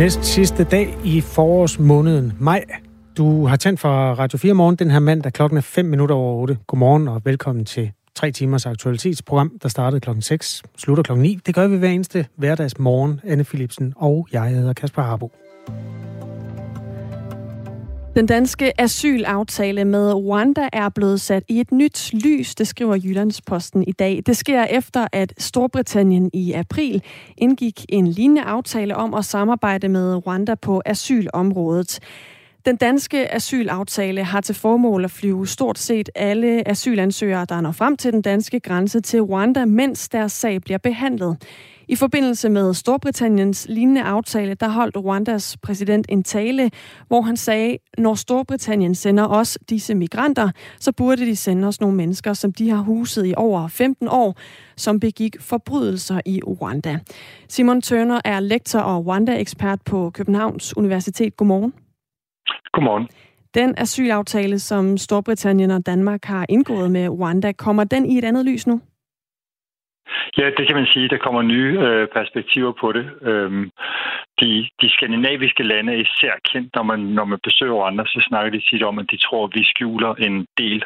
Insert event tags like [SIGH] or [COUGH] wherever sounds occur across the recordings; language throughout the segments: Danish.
Næst sidste dag i forårsmåneden maj. Du har tændt for Radio 4 morgen den her mandag klokken er 5 minutter over 8. Godmorgen og velkommen til 3 timers aktualitetsprogram, der startede klokken 6, slutter klokken 9. Det gør vi hver eneste hverdagsmorgen. Anne Philipsen og jeg hedder Kasper Harbo. Den danske asylaftale med Rwanda er blevet sat i et nyt lys, det skriver Jyllandsposten i dag. Det sker efter, at Storbritannien i april indgik en lignende aftale om at samarbejde med Rwanda på asylområdet. Den danske asylaftale har til formål at flyve stort set alle asylansøgere, der når frem til den danske grænse til Rwanda, mens deres sag bliver behandlet. I forbindelse med Storbritanniens lignende aftale, der holdt Rwandas præsident en tale, hvor han sagde, når Storbritannien sender os disse migranter, så burde de sende os nogle mennesker, som de har huset i over 15 år, som begik forbrydelser i Rwanda. Simon Turner er lektor og Rwanda-ekspert på Københavns Universitet. Godmorgen. Godmorgen. Den asylaftale, som Storbritannien og Danmark har indgået med Rwanda, kommer den i et andet lys nu? Ja, det kan man sige. Der kommer nye øh, perspektiver på det. Øhm, de, de skandinaviske lande er især kendt, når man, når man besøger andre, så snakker de tit om, at de tror, at vi skjuler en del,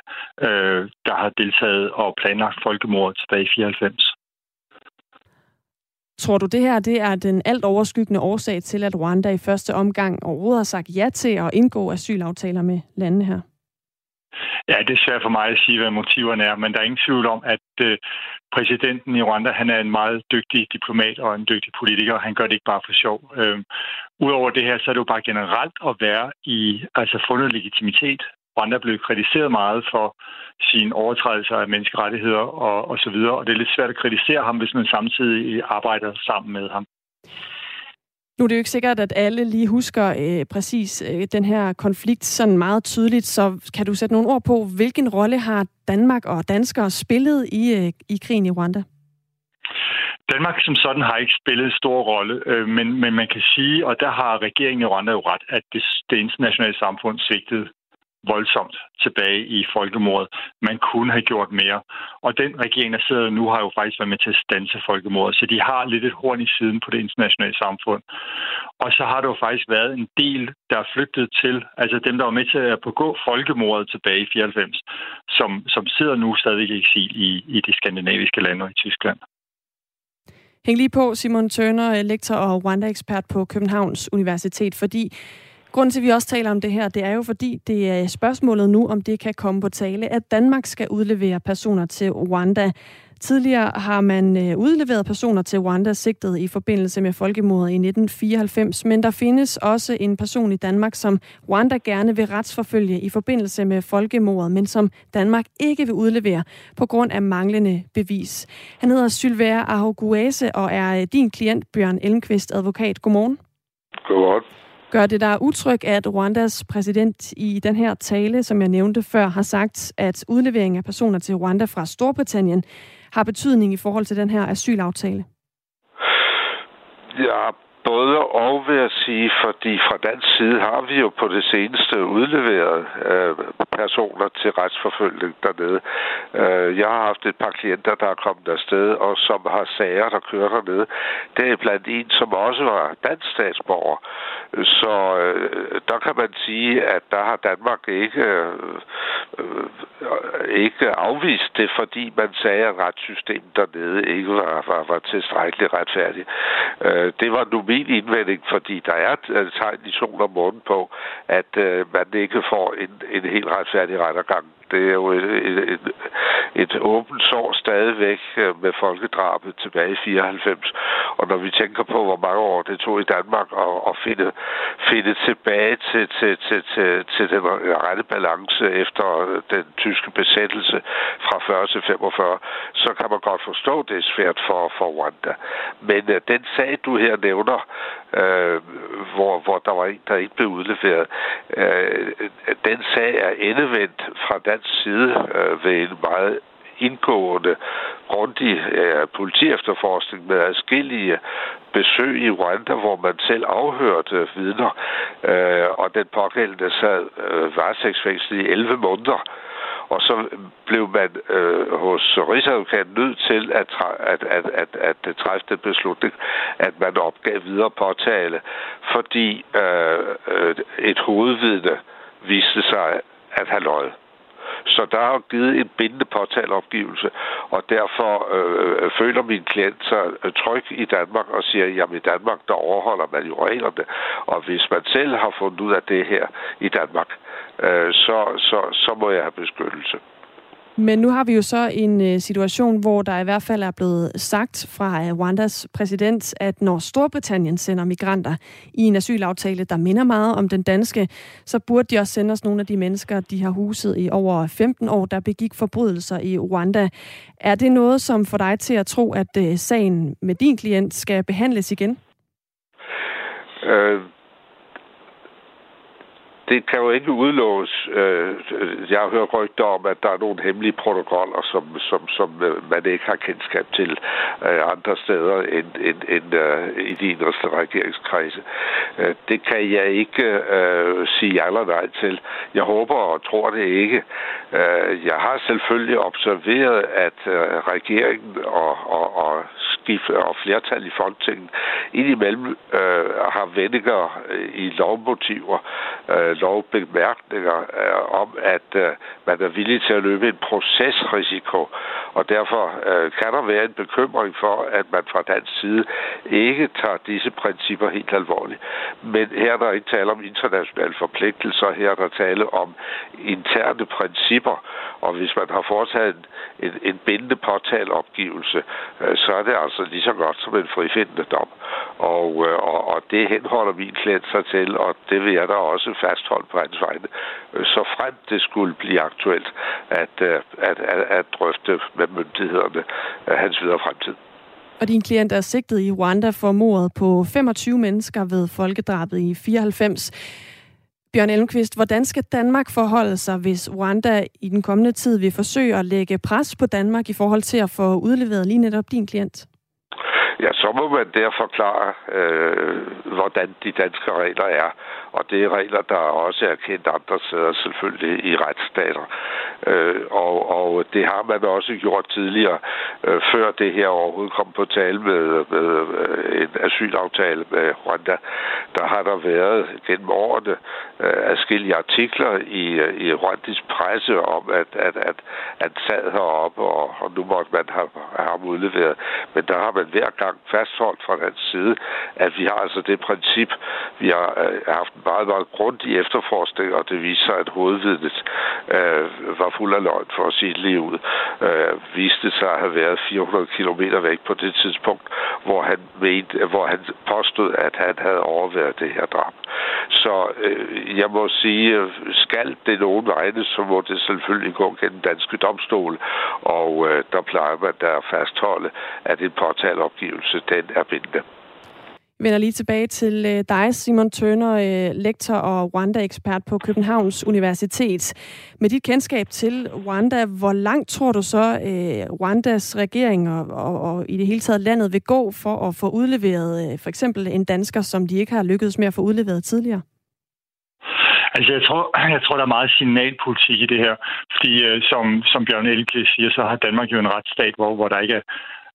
øh, der har deltaget og planlagt folkemordet tilbage i 94. Tror du, det her det er den alt overskyggende årsag til, at Rwanda i første omgang overhovedet har sagt ja til at indgå asylaftaler med landene her? Ja, det er svært for mig at sige, hvad motiverne er, men der er ingen tvivl om, at øh, præsidenten i Rwanda, han er en meget dygtig diplomat og en dygtig politiker. Han gør det ikke bare for sjov. Øh, Udover det her, så er det jo bare generelt at være i, altså fundet legitimitet. Rwanda er blevet kritiseret meget for sine overtrædelser af menneskerettigheder og, og så videre, og det er lidt svært at kritisere ham, hvis man samtidig arbejder sammen med ham. Nu er det jo ikke sikkert, at alle lige husker øh, præcis øh, den her konflikt sådan meget tydeligt, så kan du sætte nogle ord på, hvilken rolle har Danmark og danskere spillet i, øh, i krigen i Rwanda? Danmark som sådan har ikke spillet en stor rolle, øh, men, men man kan sige, og der har regeringen i Rwanda jo ret, at det, det internationale samfund svigtede voldsomt tilbage i folkemordet. Man kunne have gjort mere. Og den regering, der sidder nu, har jo faktisk været med til at stanse folkemordet. Så de har lidt et horn i siden på det internationale samfund. Og så har der jo faktisk været en del, der er flygtet til, altså dem, der var med til at begå folkemordet tilbage i 94, som, som sidder nu stadig i eksil i, i de skandinaviske lande og i Tyskland. Hæng lige på, Simon Turner, lektor og Rwanda-ekspert på Københavns Universitet, fordi Grunden til, at vi også taler om det her, det er jo fordi, det er spørgsmålet nu, om det kan komme på tale, at Danmark skal udlevere personer til Rwanda. Tidligere har man øh, udleveret personer til Rwanda sigtet i forbindelse med folkemordet i 1994, men der findes også en person i Danmark, som Rwanda gerne vil retsforfølge i forbindelse med folkemordet, men som Danmark ikke vil udlevere på grund af manglende bevis. Han hedder Sylvain Ahoguase og er øh, din klient, Bjørn Elmqvist, advokat. Godmorgen. Godmorgen. Gør det der utryg, at Rwandas præsident i den her tale, som jeg nævnte før, har sagt, at udlevering af personer til Rwanda fra Storbritannien har betydning i forhold til den her asylaftale? Ja, både og vil jeg sige, fordi fra dansk side har vi jo på det seneste udleveret øh, personer til retsforfølgning dernede. Øh, jeg har haft et par klienter, der er kommet afsted, og som har sager, der kører dernede. Det er blandt en, som også var dansk statsborger. Så øh, der kan man sige, at der har Danmark ikke, øh, øh ikke afvist det, fordi man sagde, at retssystemet dernede ikke var, var, var tilstrækkeligt retfærdigt. Øh, det var nu min indvending, fordi der er tegn i sol og månen på, at øh, man ikke får en, en helt retfærdig rettergang. Det er jo et, et, et, et åbent sår stadigvæk øh, med folkedrabet tilbage i 94. Og når vi tænker på, hvor mange år det tog i Danmark at, at finde, finde tilbage til, til, til, til, til den rette balance efter den tyske besættelse fra 40 til 45, så kan man godt forstå, at det er svært for, for Rwanda. Men øh, den sag, du her nævner, øh, hvor, hvor der var en, der ikke blev udleveret, øh, den sag er endevendt fra dansk side øh, ved en meget indgående, grundig øh, politiefterforskning med adskillige besøg i Rwanda, hvor man selv afhørte vidner, øh, og den pågældende sad øh, varetægtsfængslet i 11 måneder. Og så blev man øh, hos Rigsadvokaten nødt til at, at, at, at, at træffe den beslutning, at man opgav videre påtale, fordi øh, øh et hovedvidne viste sig at have løjet. Så der er givet en bindende påtaleopgivelse, og derfor øh, føler min klient sig øh, tryg i Danmark og siger, jamen i Danmark, der overholder man jo reglerne. Og hvis man selv har fundet ud af det her i Danmark, øh, så, så, så må jeg have beskyttelse. Men nu har vi jo så en øh, situation, hvor der i hvert fald er blevet sagt fra øh, Rwandas præsident, at når Storbritannien sender migranter i en asylaftale, der minder meget om den danske, så burde de også sende os nogle af de mennesker, de har huset i over 15 år, der begik forbrydelser i Rwanda. Er det noget, som får dig til at tro, at øh, sagen med din klient skal behandles igen? Øh, det kan jo ikke udelås. Øh, jeg har hørt rygter om, at der er nogle hemmelige protokoller, som, som, som øh, man ikke har kendskab til øh, andre steder end, end, end i de inderste regeringskredse. Det kan jeg ikke uh, sige ja eller nej til. Jeg håber og tror det ikke. Jeg har selvfølgelig observeret, at regeringen og, og, og skift og flertal i Folketinget indimellem øh, har vendinger øh, i lovmotiver, øh, lovbemærkninger øh, om, at øh, man er villig til at løbe en procesrisiko, og derfor øh, kan der være en bekymring for, at man fra dansk side ikke tager disse principper helt alvorligt. Men her er der ikke tale om internationale forpligtelser, her er der tale om interne principper, og hvis man har foretaget en, en, en bindende påtaleopgivelse, øh, så er det altså lige så godt som en frifindende dom. Og, øh, og, og det henholder min klient sig til, og det vil jeg da også fastholde på hans vegne, så frem det skulle blive aktuelt at, øh, at, at, at drøfte med myndighederne øh, hans videre fremtid. Og din klient er sigtet i Rwanda for mordet på 25 mennesker ved folkedrabet i 94. Bjørn Elmqvist, hvordan skal Danmark forholde sig, hvis Rwanda i den kommende tid vil forsøge at lægge pres på Danmark i forhold til at få udleveret lige netop din klient? Ja, så må man der forklare, øh, hvordan de danske regler er. Og det er regler, der også er kendt andre steder selvfølgelig i retsstater. Øh, og, og det har man også gjort tidligere, øh, før det her overhovedet kom på tale med, med øh, en asylaftale med Rwanda. Der har der været gennem årene øh, afskillige artikler i, øh, i Rwandis presse om, at, at, at, at sad heroppe, og, og nu måtte man have, have ham udleveret. Men der har man hver gang fastholdt fra den side, at vi har altså det princip, vi har øh, haft en meget, meget grundig efterforskning, og det viste sig, at hovedvidnet øh, var fuld af løgn, for at sige det lige ud. Øh, viste sig at have været 400 km væk på det tidspunkt, hvor han, mente, hvor han påstod, at han havde overværet det her drab. Så øh, jeg må sige, øh, skal det nogen vegne, så må det selvfølgelig gå gennem danske domstol, og øh, der plejer man der at fastholde, at en påtaleopgivelse, den er bindende. Vi vender lige tilbage til øh, dig, Simon Tønder, øh, lektor og Rwanda-ekspert på Københavns Universitet. Med dit kendskab til Rwanda, hvor langt tror du så, øh, Rwandas regering og, og, og i det hele taget landet vil gå for at få udleveret for eksempel en dansker, som de ikke har lykkedes med at få udleveret tidligere? Altså, jeg tror, [CLEARS THROAT] jeg tror, der er meget signalpolitik i det her. Fordi, som, som Bjørn Elke siger, så har Danmark jo en retsstat, hvor, hvor der ikke er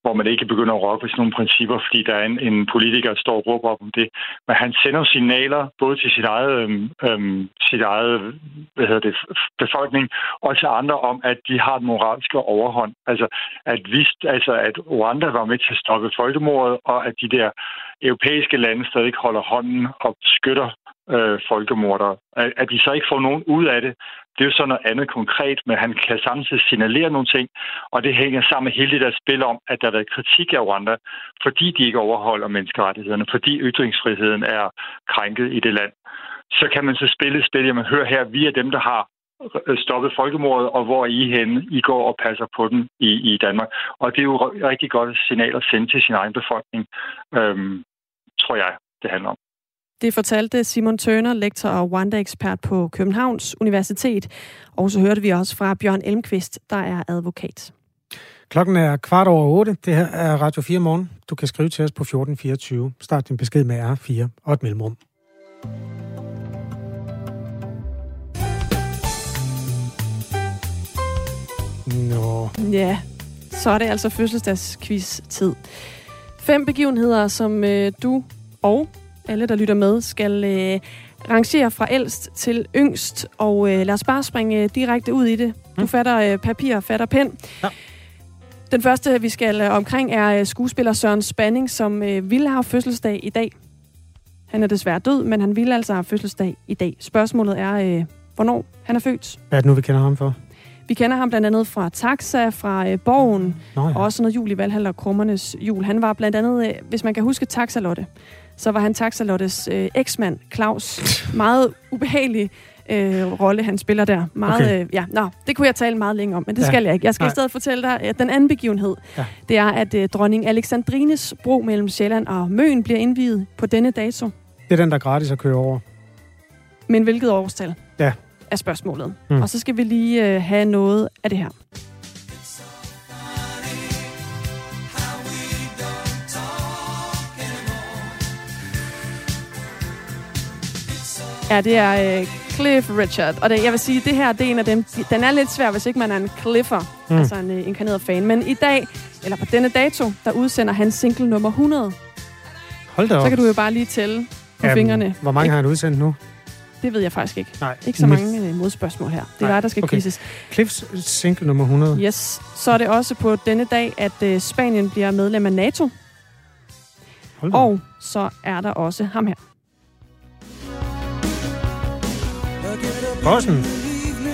hvor man ikke begynder at råbe sådan nogle principper, fordi der er en, en politiker, der står og råber op om det. Men han sender signaler både til sit eget, øhm, øhm sit eget hvad hedder det, befolkning og til andre om, at de har et moralske overhånd. Altså at, vist, altså, at Rwanda var med til at stoppe folkemordet, og at de der europæiske lande stadig holder hånden og beskytter øh, folkemordere. At, at de så ikke får nogen ud af det, det er jo så noget andet konkret, men han kan samtidig signalere nogle ting, og det hænger sammen med hele det der spil om, at der har været kritik af Rwanda, fordi de ikke overholder menneskerettighederne, fordi ytringsfriheden er krænket i det land. Så kan man så spille spil, jamen hør her, vi er dem, der har stoppet folkemordet, og hvor er I henne? I går og passer på den i, i Danmark. Og det er jo rigtig godt signal at sende til sin egen befolkning, øhm, tror jeg, det handler om. Det fortalte Simon Tørner, lektor og Rwanda-ekspert på Københavns Universitet. Og så hørte vi også fra Bjørn Elmqvist, der er advokat. Klokken er kvart over otte. Det her er Radio 4 morgen. Du kan skrive til os på 1424. Start din besked med R4 og et mellemrum. Nå. Ja, så er det altså fødselsdagsquiz-tid. Fem begivenheder, som øh, du og alle, der lytter med, skal øh, rangere fra ældst til yngst. Og øh, lad os bare springe øh, direkte ud i det. Du Mm. fatter øh, papir, fatter pen. Ja. Den første, vi skal øh, omkring, er øh, skuespiller Søren Spanning, som øh, ville have fødselsdag i dag. Han er desværre død, men han ville altså have fødselsdag i dag. Spørgsmålet er, øh, hvornår han er født. Hvad er det nu, vi kender ham for? Vi kender ham blandt andet fra Taxa, fra øh, Borgen, Nå ja. og også noget jul i Valhall og Krummernes jul. Han var blandt andet, øh, hvis man kan huske Taxalotte, så var han Taxalottes øh, eksmand, Claus. Meget ubehagelig øh, rolle, han spiller der. Meget, Okay. øh, ja, nå, det kunne jeg tale meget længe om, men det Ja. skal jeg ikke. Jeg skal Nej. i stedet fortælle dig, at den anden begivenhed, Ja. det er, at øh, dronning Alexandrines bro mellem Sjælland og Møn bliver indviet på denne dato. Det er den, der er gratis at køre over. Men hvilket årstal? Ja. Er spørgsmålet. Mm. Mm. Og så skal vi lige øh, have noget af det her. Ja, det er øh, Cliff Richard. Og det, jeg vil sige, det her det er en af dem, den er lidt svær, hvis ikke man er en Cliffer, Mm. altså en øh, inkarneret fan. Men i dag, eller på denne dato, der udsender han single nummer 100. Hold da op. Så kan du jo bare lige tælle på Jamen, fingrene. Hvor mange har han udsendt nu? Det ved jeg faktisk ikke. Nej. Ikke så mange øh, modspørgsmål her. Det er dig, der skal okay. quizzes. Cliffs single nummer 100. Yes. Så er det også på denne dag, at øh, Spanien bliver medlem af NATO. Hold da. Og så er der også ham her. Bossen.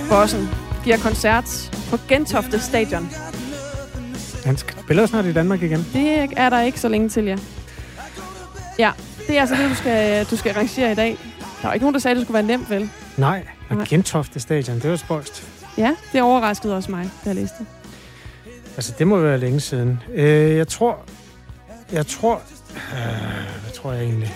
Bossen giver koncert på Gentofte Stadion. Han spiller snart i Danmark igen. Det er der ikke så længe til, ja. Ja, det er altså det, du skal, du skal rangere i dag. Der var ikke nogen, der sagde, at det skulle være nemt, vel? Nej, og Nej. Gentofte Stadion, det var spøjst. Ja, det overraskede også mig, da jeg læste det. Altså, det må være længe siden. Øh, jeg tror... Jeg tror... Øh, hvad tror jeg egentlig?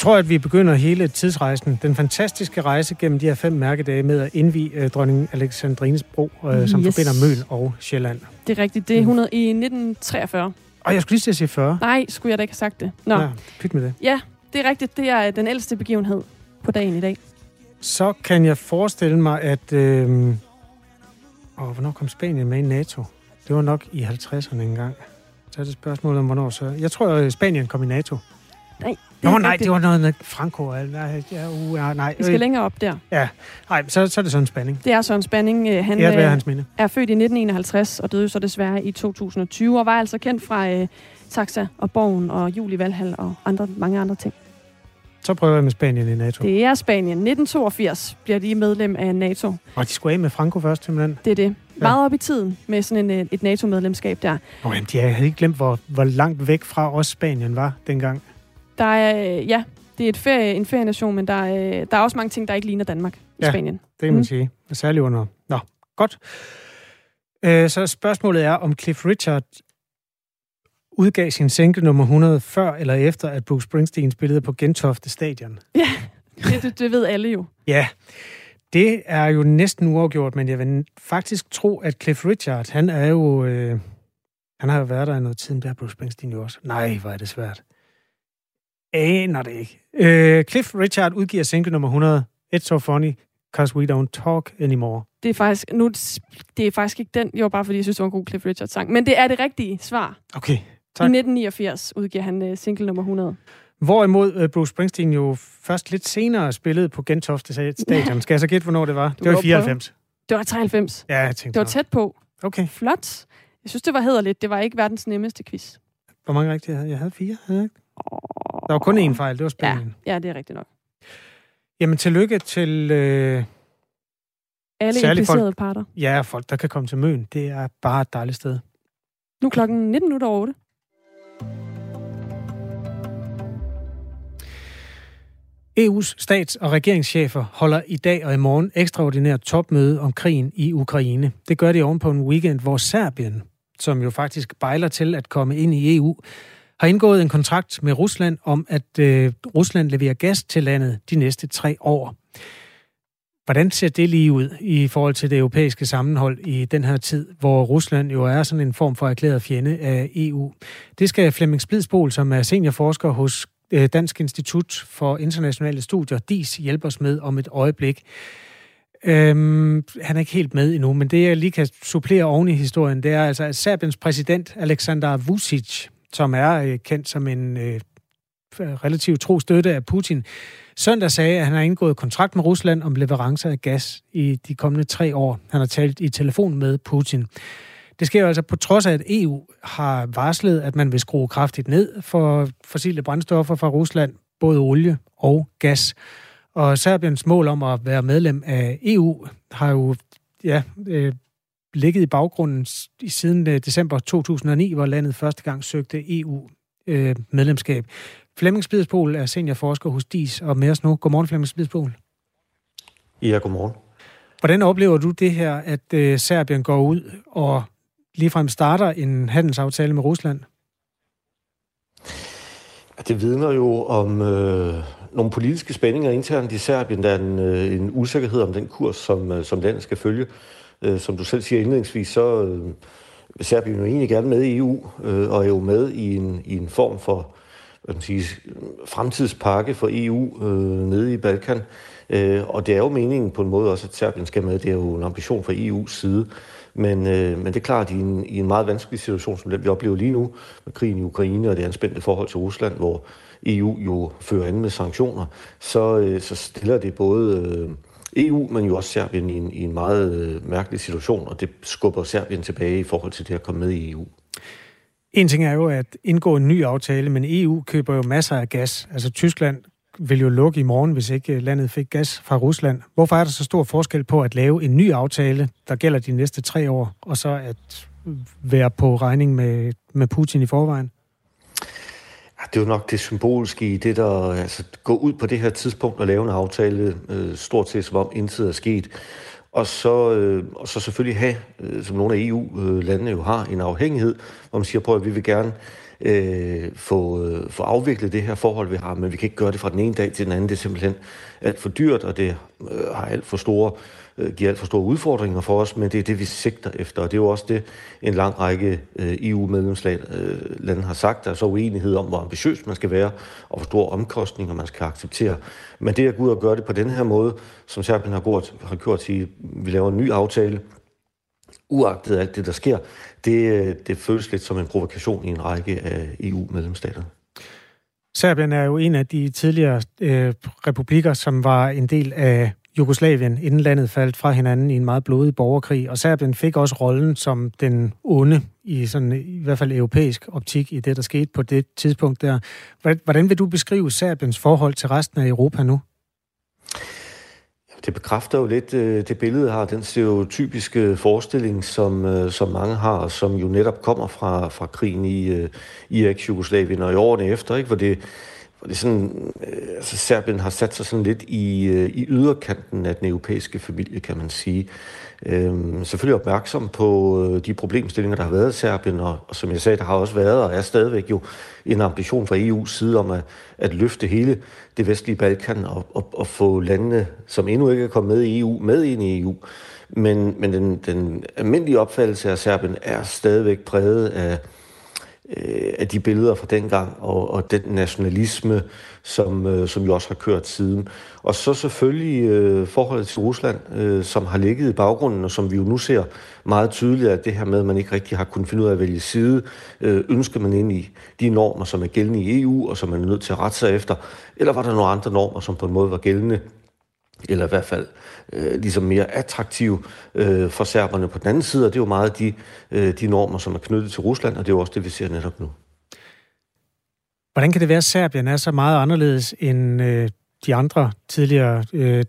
Jeg tror, at vi begynder hele tidsrejsen. Den fantastiske rejse gennem de her fem mærkedage med at indvige øh, dronning Alexandrines bro, øh, som Yes. forbinder Møn og Sjælland. Det er rigtigt. Det er 100 i 1943. Og jeg skulle lige til at sige 40. Nej, skulle jeg da ikke have sagt det. Nå, Ja, pyt med det. ja, det er rigtigt. Det er den ældste begivenhed på dagen i dag. Så kan jeg forestille mig, at... Øh, åh, hvornår kom Spanien med i NATO? Det var nok i 50'erne engang. Så er det spørgsmålet om, hvornår så... Jeg tror, at Spanien kom i NATO. Nej, Nå, er nej, det var noget med Franco. Nej, ja, uh, ja, nej. Vi skal længere op der. Nej, så, så er det sådan en spænding. Det er Søren Spanning. øh, Han være øh, hans minde. er født i 1951 og døde så desværre i 2020, og var altså kendt fra øh, Taxa og Borgen og Jul i Valhall og andre, mange andre ting. Så prøver jeg med Spanien i NATO. Det er Spanien. 1982 bliver de medlem af NATO. Og de skulle af med Franco først, simpelthen. Det er det. Meget op i tiden med sådan en, øh, et NATO-medlemskab der. Nå, jamen, de havde ikke glemt, hvor, hvor langt væk fra os Spanien var dengang. Der er, øh, ja, det er et ferie, en ferienation, men der er, øh, der er også mange ting, der ikke ligner Danmark i Ja. Spanien. Det kan man Mm. sige. Særligt under... Nå, godt. Øh, så spørgsmålet er, om Cliff Richard udgav sin single nummer 100 før eller efter, at Bruce Springsteen spillede på Gentofte Stadion. Det, det, det ved alle jo. Ja, det er jo næsten uafgjort, men jeg vil faktisk tro, at Cliff Richard, han er jo... Øh, han har jo været der i noget tid, men det har Bruce Springsteen jo også. Nej, hvor er det svært. Aner det ikke. Øh, Cliff Richard udgiver single nummer 100, It's So Funny, Cause We Don't Talk Anymore. Det er faktisk, nu, det er faktisk ikke den, jo bare fordi jeg synes, det var en god Cliff Richard sang. Men det er det rigtige svar. Okay, I Tak. 1989 udgiver han uh, single nummer 100. Hvorimod øh, Bruce Springsteen jo først lidt senere spillede på Gentofte Stadion. [LAUGHS] Skal jeg så gætte, hvornår det var? Det var må i 94. Det var 93. Ja, jeg tænkte Det var tæt på. Okay. Flot. Jeg synes, det var hederligt. Det var ikke verdens nemmeste quiz. Hvor mange rigtige havde jeg? Jeg havde fire, havde jeg ikke? Der var kun én fejl, det var Ja, Spanien. ja, det er rigtigt nok. Jamen, tillykke til øh, Alle Særligt implicerede folk- parter. jer folk, der kan komme til Møn. Det er bare et dejligt sted. Nu er klokken 19 minutter over 8. EU's stats- og regeringschefer holder i dag og i morgen ekstraordinært topmøde om krigen i Ukraine. Det gør de oven på en weekend, hvor Serbien, som jo faktisk bejler til at komme ind i EU, har indgået en kontrakt med Rusland om, at øh, Rusland leverer gas til landet de næste tre år. Hvordan ser det lige ud i forhold til det europæiske sammenhold i den her tid, hvor Rusland jo er sådan en form for erklæret fjende af EU? Det skal Flemming Splidsbol, som er seniorforsker hos øh, Dansk Institut for Internationale Studier, DIS, hjælpe os med om et øjeblik. Øhm, han er ikke helt med endnu, men det jeg lige kan supplere oven i historien, det er altså, at Serbiens præsident Aleksandar Vucic, som er øh, kendt som en øh, relativt tro støtte af Putin, søndag sagde, at han har indgået kontrakt med Rusland om leverancer af gas i de kommende tre år. Han har talt i telefon med Putin. Det sker jo altså på trods af, at EU har varslet, at man vil skrue kraftigt ned for fossile brændstoffer fra Rusland, både olie og gas. Og Serbiens mål om at være medlem af EU har jo ja, øh, ligget i baggrunden siden øh, december 2009, hvor landet første gang søgte EU-medlemskab. Øh, Flemming Spidspol er seniorforsker hos DIS og med os nu. Godmorgen, Flemming Spidspol. Ja, godmorgen. Hvordan oplever du det her, at øh, Serbien går ud og ligefrem starter en handelsaftale med Rusland? Det vidner jo om øh, nogle politiske spændinger internt i Serbien. Der er en, øh, en usikkerhed om den kurs, som, som landet skal følge. Øh, som du selv siger indledningsvis, så øh, Serbien jo egentlig gerne med i EU, øh, og er jo med i en, i en form for hvad man sige, fremtidspakke for EU øh, nede i Balkan. Øh, og det er jo meningen på en måde også, at Serbien skal med. Det er jo en ambition fra EU's side. Men, øh, men det er klart, at i en, i en meget vanskelig situation, som den vi oplever lige nu, med krigen i Ukraine og det anspændte forhold til Rusland, hvor EU jo fører an med sanktioner, så, øh, så stiller det både øh, EU, men jo også Serbien i en, i en meget øh, mærkelig situation, og det skubber Serbien tilbage i forhold til det at komme med i EU. En ting er jo at indgå en ny aftale, men EU køber jo masser af gas. Altså Tyskland vil jo lukke i morgen, hvis ikke øh, landet fik gas fra Rusland. Hvorfor er der så stor forskel på at lave en ny aftale, der gælder de næste tre år, og så at øh, være på regning med, med Putin i forvejen? Ah, det er jo nok det symboliske i det, der altså, gå ud på det her tidspunkt og lave en aftale, øh, stort set som om intet er sket. Og så, øh, og så selvfølgelig have, øh, som nogle af EU-landene jo har, en afhængighed, hvor man siger, prøv at vi vil gerne øh, få, øh, få afviklet det her forhold, vi har, men vi kan ikke gøre det fra den ene dag til den anden. Det er simpelthen alt for dyrt, og det øh, har alt for store, øh, giver alt for store udfordringer for os, men det er det, vi sigter efter, og det er jo også det, en lang række øh, EU-medlemslande øh, har sagt. Der er så uenighed om, hvor ambitiøs man skal være, og hvor store omkostninger man skal acceptere. Men det at gå ud og gøre det på den her måde, som Serbien har gjort, har gjort sige, vi laver en ny aftale, uagtet alt det, der sker, det, øh, det føles lidt som en provokation i en række af EU-medlemsstater. Serbien er jo en af de tidligere øh, republikker, som var en del af Jugoslavien, inden landet faldt fra hinanden i en meget blodig borgerkrig. Og Serbien fik også rollen som den onde, i sådan i hvert fald europæisk optik, i det, der skete på det tidspunkt der. Hvordan vil du beskrive Serbiens forhold til resten af Europa nu? Det bekræfter jo lidt øh, det billede har, den stereotypiske forestilling, som, øh, som mange har, som jo netop kommer fra, fra krigen i, øh, i eks-Jugoslavien og i årene efter, ikke? hvor det hvor det sådan, øh, altså Serbien har sat sig sådan lidt i, øh, i yderkanten af den europæiske familie, kan man sige. Øh, selvfølgelig opmærksom på øh, de problemstillinger, der har været i Serbien, og, og som jeg sagde, der har også været og er stadigvæk jo en ambition fra EU's side om at, at løfte hele det vestlige Balkan og, og, og få landene, som endnu ikke er kommet med i EU, med ind i EU. Men, men den, den almindelige opfattelse af Serbien er stadigvæk præget af, øh, af de billeder fra dengang, og, og den nationalisme, som, øh, som jo også har kørt siden. Og så selvfølgelig øh, forholdet til Rusland, øh, som har ligget i baggrunden, og som vi jo nu ser meget tydeligt, at det her med, at man ikke rigtig har kunnet finde ud af at vælge side, øh, ønsker man ind i de normer, som er gældende i EU, og som man er nødt til at rette sig efter, eller var der nogle andre normer, som på en måde var gældende eller i hvert fald øh, ligesom mere attraktiv øh, for serberne på den anden side, og det er jo meget de, øh, de normer, som er knyttet til Rusland, og det er jo også det, vi ser netop nu. Hvordan kan det være, at Serbien er så meget anderledes end øh, de andre tidligere, øh,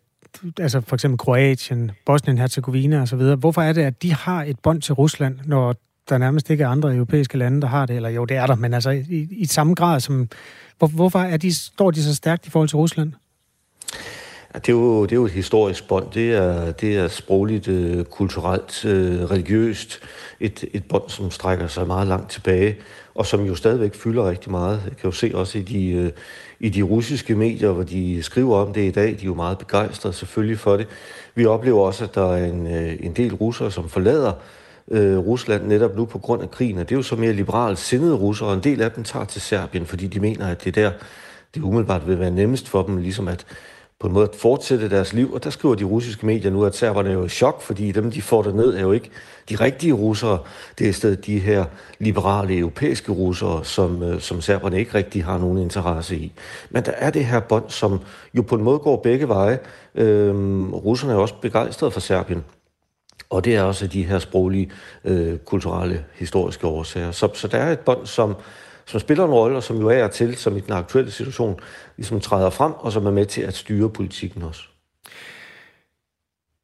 altså for eksempel Kroatien, Bosnien-Herzegovina osv.? Hvorfor er det, at de har et bånd til Rusland, når der nærmest ikke er andre europæiske lande, der har det? Eller jo, det er der, men altså i, i samme grad som... Hvor, hvorfor er de, står de så stærkt i forhold til Rusland? Ja, det, er jo, det er jo et historisk bånd. Det er, det er sprogligt, øh, kulturelt, øh, religiøst. Et, et bånd, som strækker sig meget langt tilbage, og som jo stadigvæk fylder rigtig meget. Jeg kan jo se også i de, øh, i de russiske medier, hvor de skriver om det i dag. De er jo meget begejstrede selvfølgelig for det. Vi oplever også, at der er en, øh, en del russere, som forlader øh, Rusland netop nu på grund af krigen. Og det er jo så mere liberalt sindede russere, og en del af dem tager til Serbien, fordi de mener, at det der det umiddelbart vil være nemmest for dem, ligesom at på en måde at fortsætte deres liv. Og der skriver de russiske medier nu, at serberne er jo i chok, fordi dem, de får ned, er jo ikke de rigtige russere. Det er i stedet de her liberale europæiske russere, som, øh, som serberne ikke rigtig har nogen interesse i. Men der er det her bånd, som jo på en måde går begge veje. Øhm, russerne er også begejstrede for Serbien. Og det er også de her sproglige, øh, kulturelle, historiske årsager. Så, så der er et bånd, som, som spiller en rolle, og som jo er til, som i den aktuelle situation, ligesom træder frem, og som er med til at styre politikken også.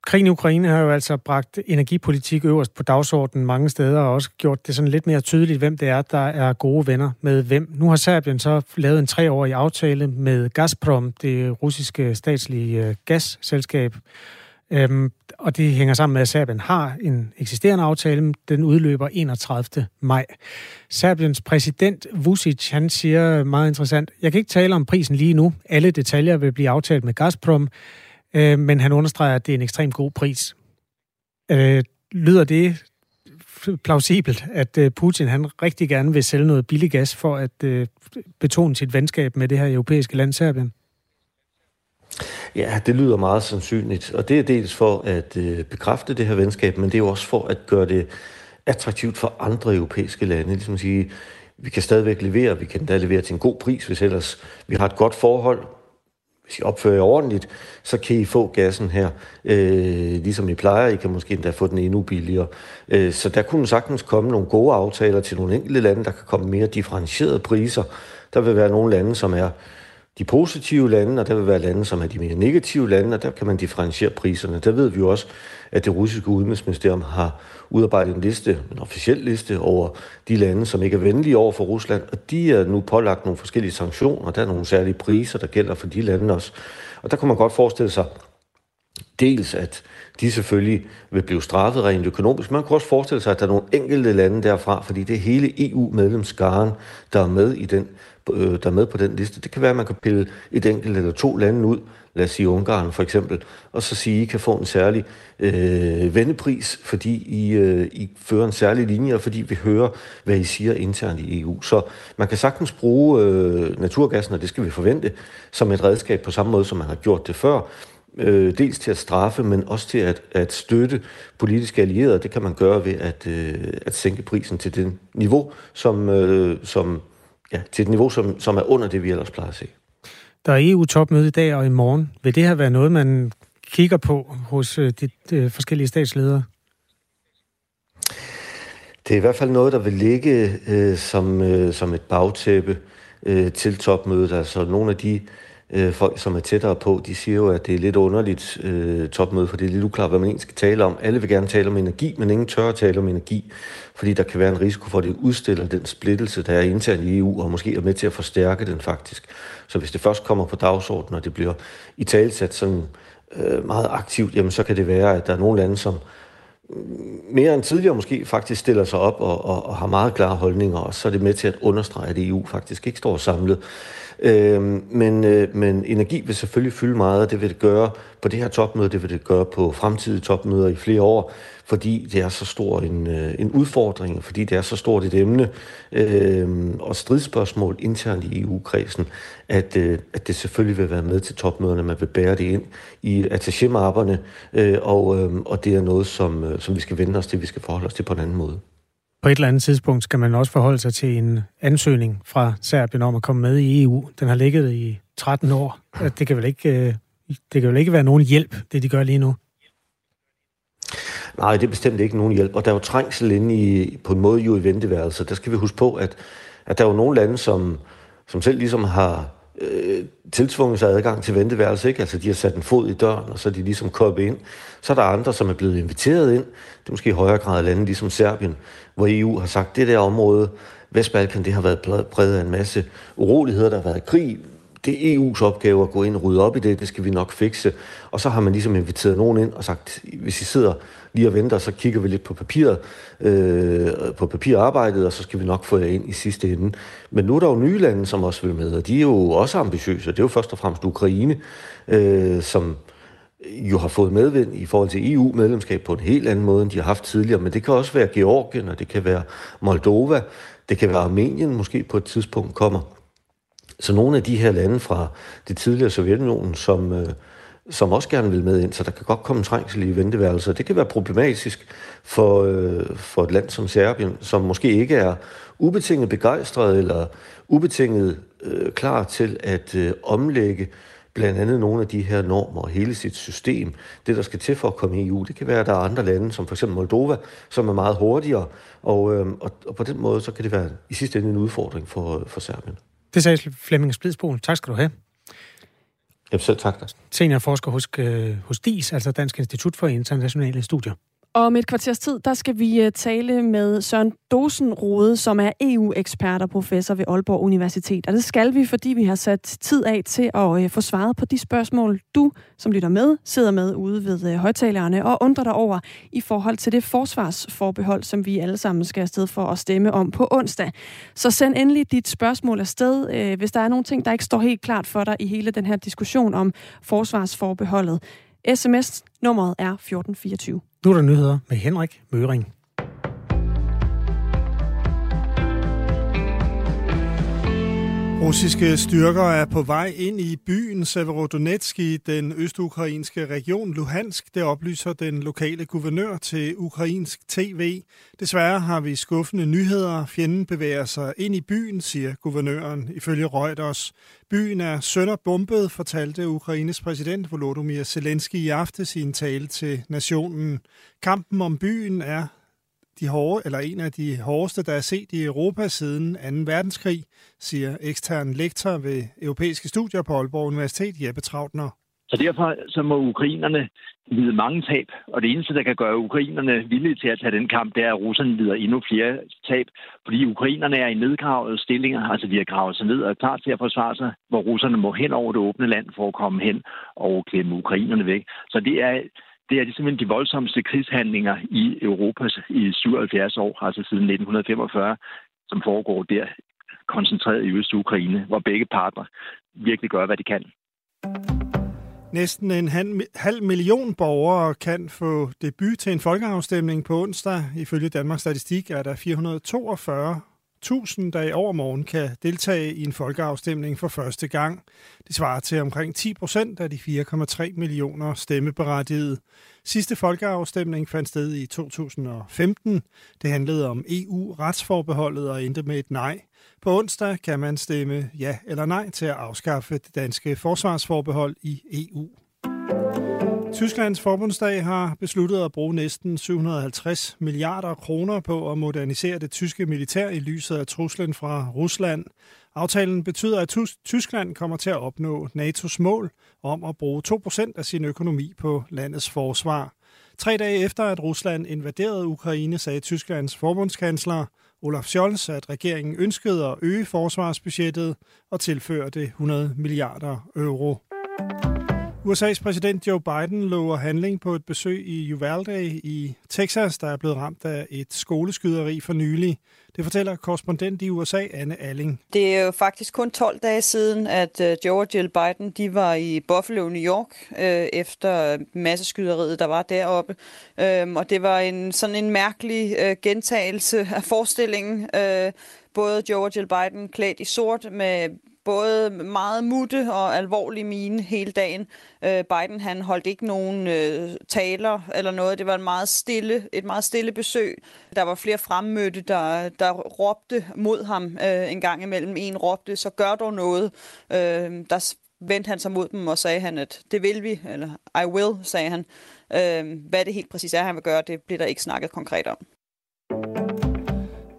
Krigen i Ukraine har jo altså bragt energipolitik øverst på dagsordenen mange steder, og også gjort det sådan lidt mere tydeligt, hvem det er, der er gode venner med hvem. Nu har Serbien så lavet en treårig aftale med Gazprom, det russiske statslige øh, gasselskab, Øhm, og det hænger sammen med, at Serbien har en eksisterende aftale. Den udløber 31. maj. Serbiens præsident Vucic, han siger meget interessant, jeg kan ikke tale om prisen lige nu. Alle detaljer vil blive aftalt med Gazprom, øh, men han understreger, at det er en ekstremt god pris. Øh, lyder det plausibelt, at øh, Putin han rigtig gerne vil sælge noget billig gas for at øh, betone sit venskab med det her europæiske land Serbien? Ja, det lyder meget sandsynligt, og det er dels for at øh, bekræfte det her venskab, men det er jo også for at gøre det attraktivt for andre europæiske lande. Ligesom at sige, vi kan stadigvæk levere, vi kan da levere til en god pris, hvis ellers vi har et godt forhold. Hvis I opfører jer ordentligt, så kan I få gassen her, øh, ligesom I plejer. I kan måske endda få den endnu billigere. Øh, så der kunne sagtens komme nogle gode aftaler til nogle enkelte lande, der kan komme mere differentierede priser. Der vil være nogle lande, som er de positive lande, og der vil være lande, som er de mere negative lande, og der kan man differentiere priserne. Der ved vi jo også, at det russiske udenrigsministerium har udarbejdet en liste, en officiel liste over de lande, som ikke er venlige over for Rusland, og de er nu pålagt nogle forskellige sanktioner. Der er nogle særlige priser, der gælder for de lande også. Og der kunne man godt forestille sig, dels at de selvfølgelig vil blive straffet rent økonomisk. Man kan også forestille sig, at der er nogle enkelte lande derfra, fordi det er hele EU-medlemskaren, der er med i den øh, der er med på den liste. Det kan være, at man kan pille et enkelt eller to lande ud, lad os sige Ungarn for eksempel, og så sige, at I kan få en særlig øh, vendepris, fordi I, øh, I fører en særlig linje, og fordi vi hører, hvad I siger internt i EU. Så man kan sagtens bruge øh, naturgassen, og det skal vi forvente, som et redskab på samme måde, som man har gjort det før, øh, dels til at straffe, men også til at, at støtte politiske allierede. Det kan man gøre ved at, øh, at sænke prisen til det niveau, som, øh, som ja, til et niveau, som, som er under det, vi ellers plejer at se. Der er EU-topmøde i dag og i morgen. Vil det her være noget, man kigger på hos øh, de, de forskellige statsledere? Det er i hvert fald noget, der vil ligge øh, som, øh, som et bagtæppe øh, til topmødet. Altså nogle af de øh, Øh, folk, som er tættere på, de siger jo, at det er lidt underligt øh, topmøde, for det er lidt uklart, hvad man egentlig skal tale om. Alle vil gerne tale om energi, men ingen tør at tale om energi, fordi der kan være en risiko for, at det udstiller den splittelse, der er internt i EU, og måske er med til at forstærke den faktisk. Så hvis det først kommer på dagsordenen, og det bliver i talsat sådan øh, meget aktivt, jamen så kan det være, at der er nogle lande, som mm, mere end tidligere måske faktisk stiller sig op og, og, og har meget klare holdninger, og så er det med til at understrege, at EU faktisk ikke står samlet. Øh, men, øh, men energi vil selvfølgelig fylde meget, og det vil det gøre på det her topmøde, det vil det gøre på fremtidige topmøder i flere år, fordi det er så stor en, øh, en udfordring, fordi det er så stort et emne øh, og stridsspørgsmål internt i EU-kredsen, at, øh, at det selvfølgelig vil være med til topmøderne, man vil bære det ind i attaché øh, og, øh, og det er noget, som, øh, som vi skal vende os til, vi skal forholde os til på en anden måde på et eller andet tidspunkt skal man også forholde sig til en ansøgning fra Serbien om at komme med i EU. Den har ligget i 13 år. Det kan vel ikke, øh, det kan vel ikke være nogen hjælp, det de gør lige nu? Nej, det er bestemt ikke nogen hjælp. Og der er jo trængsel inde i, på en måde jo i venteværelset. Der skal vi huske på, at, at der er jo nogle lande, som, som selv ligesom har øh, tiltvunget sig adgang til venteværelse, ikke? Altså, de har sat en fod i døren, og så er de ligesom kommet ind. Så er der andre, som er blevet inviteret ind. Det er måske i højere grad lande, ligesom Serbien, hvor EU har sagt, det der område, Vestbalkan, det har været præget af en masse uroligheder, der har været krig. Det er EU's opgave at gå ind og rydde op i det, det skal vi nok fikse. Og så har man ligesom inviteret nogen ind og sagt, hvis I sidder lige og så kigger vi lidt på papiret, øh, på papirarbejdet, og så skal vi nok få jer ind i sidste ende. Men nu er der jo nye lande, som også vil med, og de er jo også ambitiøse. Det er jo først og fremmest Ukraine, øh, som jo har fået medvind i forhold til EU-medlemskab på en helt anden måde, end de har haft tidligere. Men det kan også være Georgien, og det kan være Moldova, det kan være Armenien måske på et tidspunkt kommer. Så nogle af de her lande fra det tidligere Sovjetunionen, som, øh, som også gerne vil med ind, så der kan godt komme trængsel i venteværelser. Det kan være problematisk for, øh, for et land som Serbien, som måske ikke er ubetinget begejstret eller ubetinget øh, klar til at øh, omlægge blandt andet nogle af de her normer og hele sit system, det der skal til for at komme i EU. Det kan være, at der er andre lande, som for eksempel Moldova, som er meget hurtigere, og, øh, og, og på den måde, så kan det være i sidste ende en udfordring for, for Serbien. Det sagde Flemming Splidsbol. Tak skal du have. Jamen selv tak. Seniorforsker hos, øh, hos DIS, altså Dansk Institut for Internationale Studier. Og om et kvarters tid, der skal vi øh, tale med Søren Dosenrode, som er EU-ekspert og professor ved Aalborg Universitet. Og det skal vi, fordi vi har sat tid af til at øh, få svaret på de spørgsmål, du, som lytter med, sidder med ude ved øh, højtalerne og undrer dig over i forhold til det forsvarsforbehold, som vi alle sammen skal afsted for at stemme om på onsdag. Så send endelig dit spørgsmål afsted, hvis der er nogle ting, der ikke står helt klart for dig i hele den her diskussion om forsvarsforbeholdet. SMS-nummeret er 1424. Nu er der nyheder med Henrik Møring. Russiske styrker er på vej ind i byen Severodonetsk i den østukrainske region Luhansk. Det oplyser den lokale guvernør til ukrainsk tv. Desværre har vi skuffende nyheder. Fjenden bevæger sig ind i byen, siger guvernøren ifølge Reuters. Byen er sønderbombet, fortalte Ukraines præsident Volodymyr Zelensky i aftes i en tale til nationen. Kampen om byen er de hårde, eller en af de hårdeste, der er set i Europa siden 2. verdenskrig, siger ekstern lektor ved europæiske studier på Aalborg Universitet, Jeppe Trautner. Så derfor så må ukrainerne lide mange tab, og det eneste, der kan gøre ukrainerne villige til at tage den kamp, det er, at russerne lider endnu flere tab, fordi ukrainerne er i nedgravede stillinger, altså de har gravet sig ned og er klar til at forsvare sig, hvor russerne må hen over det åbne land for at komme hen og klemme ukrainerne væk. Så det er det er de simpelthen de voldsomste krigshandlinger i Europa i 77 år, altså siden 1945, som foregår der koncentreret i Øst-Ukraine, hvor begge parter virkelig gør, hvad de kan. Næsten en halv million borgere kan få debut til en folkeafstemning på onsdag. Ifølge Danmarks Statistik er der 442 1000, der i overmorgen kan deltage i en folkeafstemning for første gang. Det svarer til omkring 10 procent af de 4,3 millioner stemmeberettigede. Sidste folkeafstemning fandt sted i 2015. Det handlede om EU-retsforbeholdet og endte med et nej. På onsdag kan man stemme ja eller nej til at afskaffe det danske forsvarsforbehold i EU. Tysklands forbundsdag har besluttet at bruge næsten 750 milliarder kroner på at modernisere det tyske militær i lyset af truslen fra Rusland. Aftalen betyder, at Tyskland kommer til at opnå NATO's mål om at bruge 2% af sin økonomi på landets forsvar. Tre dage efter, at Rusland invaderede Ukraine, sagde Tysklands forbundskansler Olaf Scholz, at regeringen ønskede at øge forsvarsbudgettet og tilføre det 100 milliarder euro. USA's præsident Joe Biden lover handling på et besøg i Uvalde i Texas, der er blevet ramt af et skoleskyderi for nylig. Det fortæller korrespondent i USA, Anne Alling. Det er jo faktisk kun 12 dage siden, at øh, Joe og Jill Biden de var i Buffalo, New York, øh, efter masseskyderiet, der var deroppe. Øh, og det var en sådan en mærkelig øh, gentagelse af forestillingen. Øh, både Joe og Jill Biden klædt i sort med både meget mutte og alvorlig mine hele dagen. Øh, Biden han holdt ikke nogen øh, taler eller noget. Det var en meget stille, et meget stille besøg. Der var flere fremmødte, der, der råbte mod ham øh, en gang imellem. En råbte, så gør dog noget. Øh, der vendte han sig mod dem og sagde han, at det vil vi, eller I will, sagde han. Øh, hvad det helt præcis er, han vil gøre, det bliver der ikke snakket konkret om.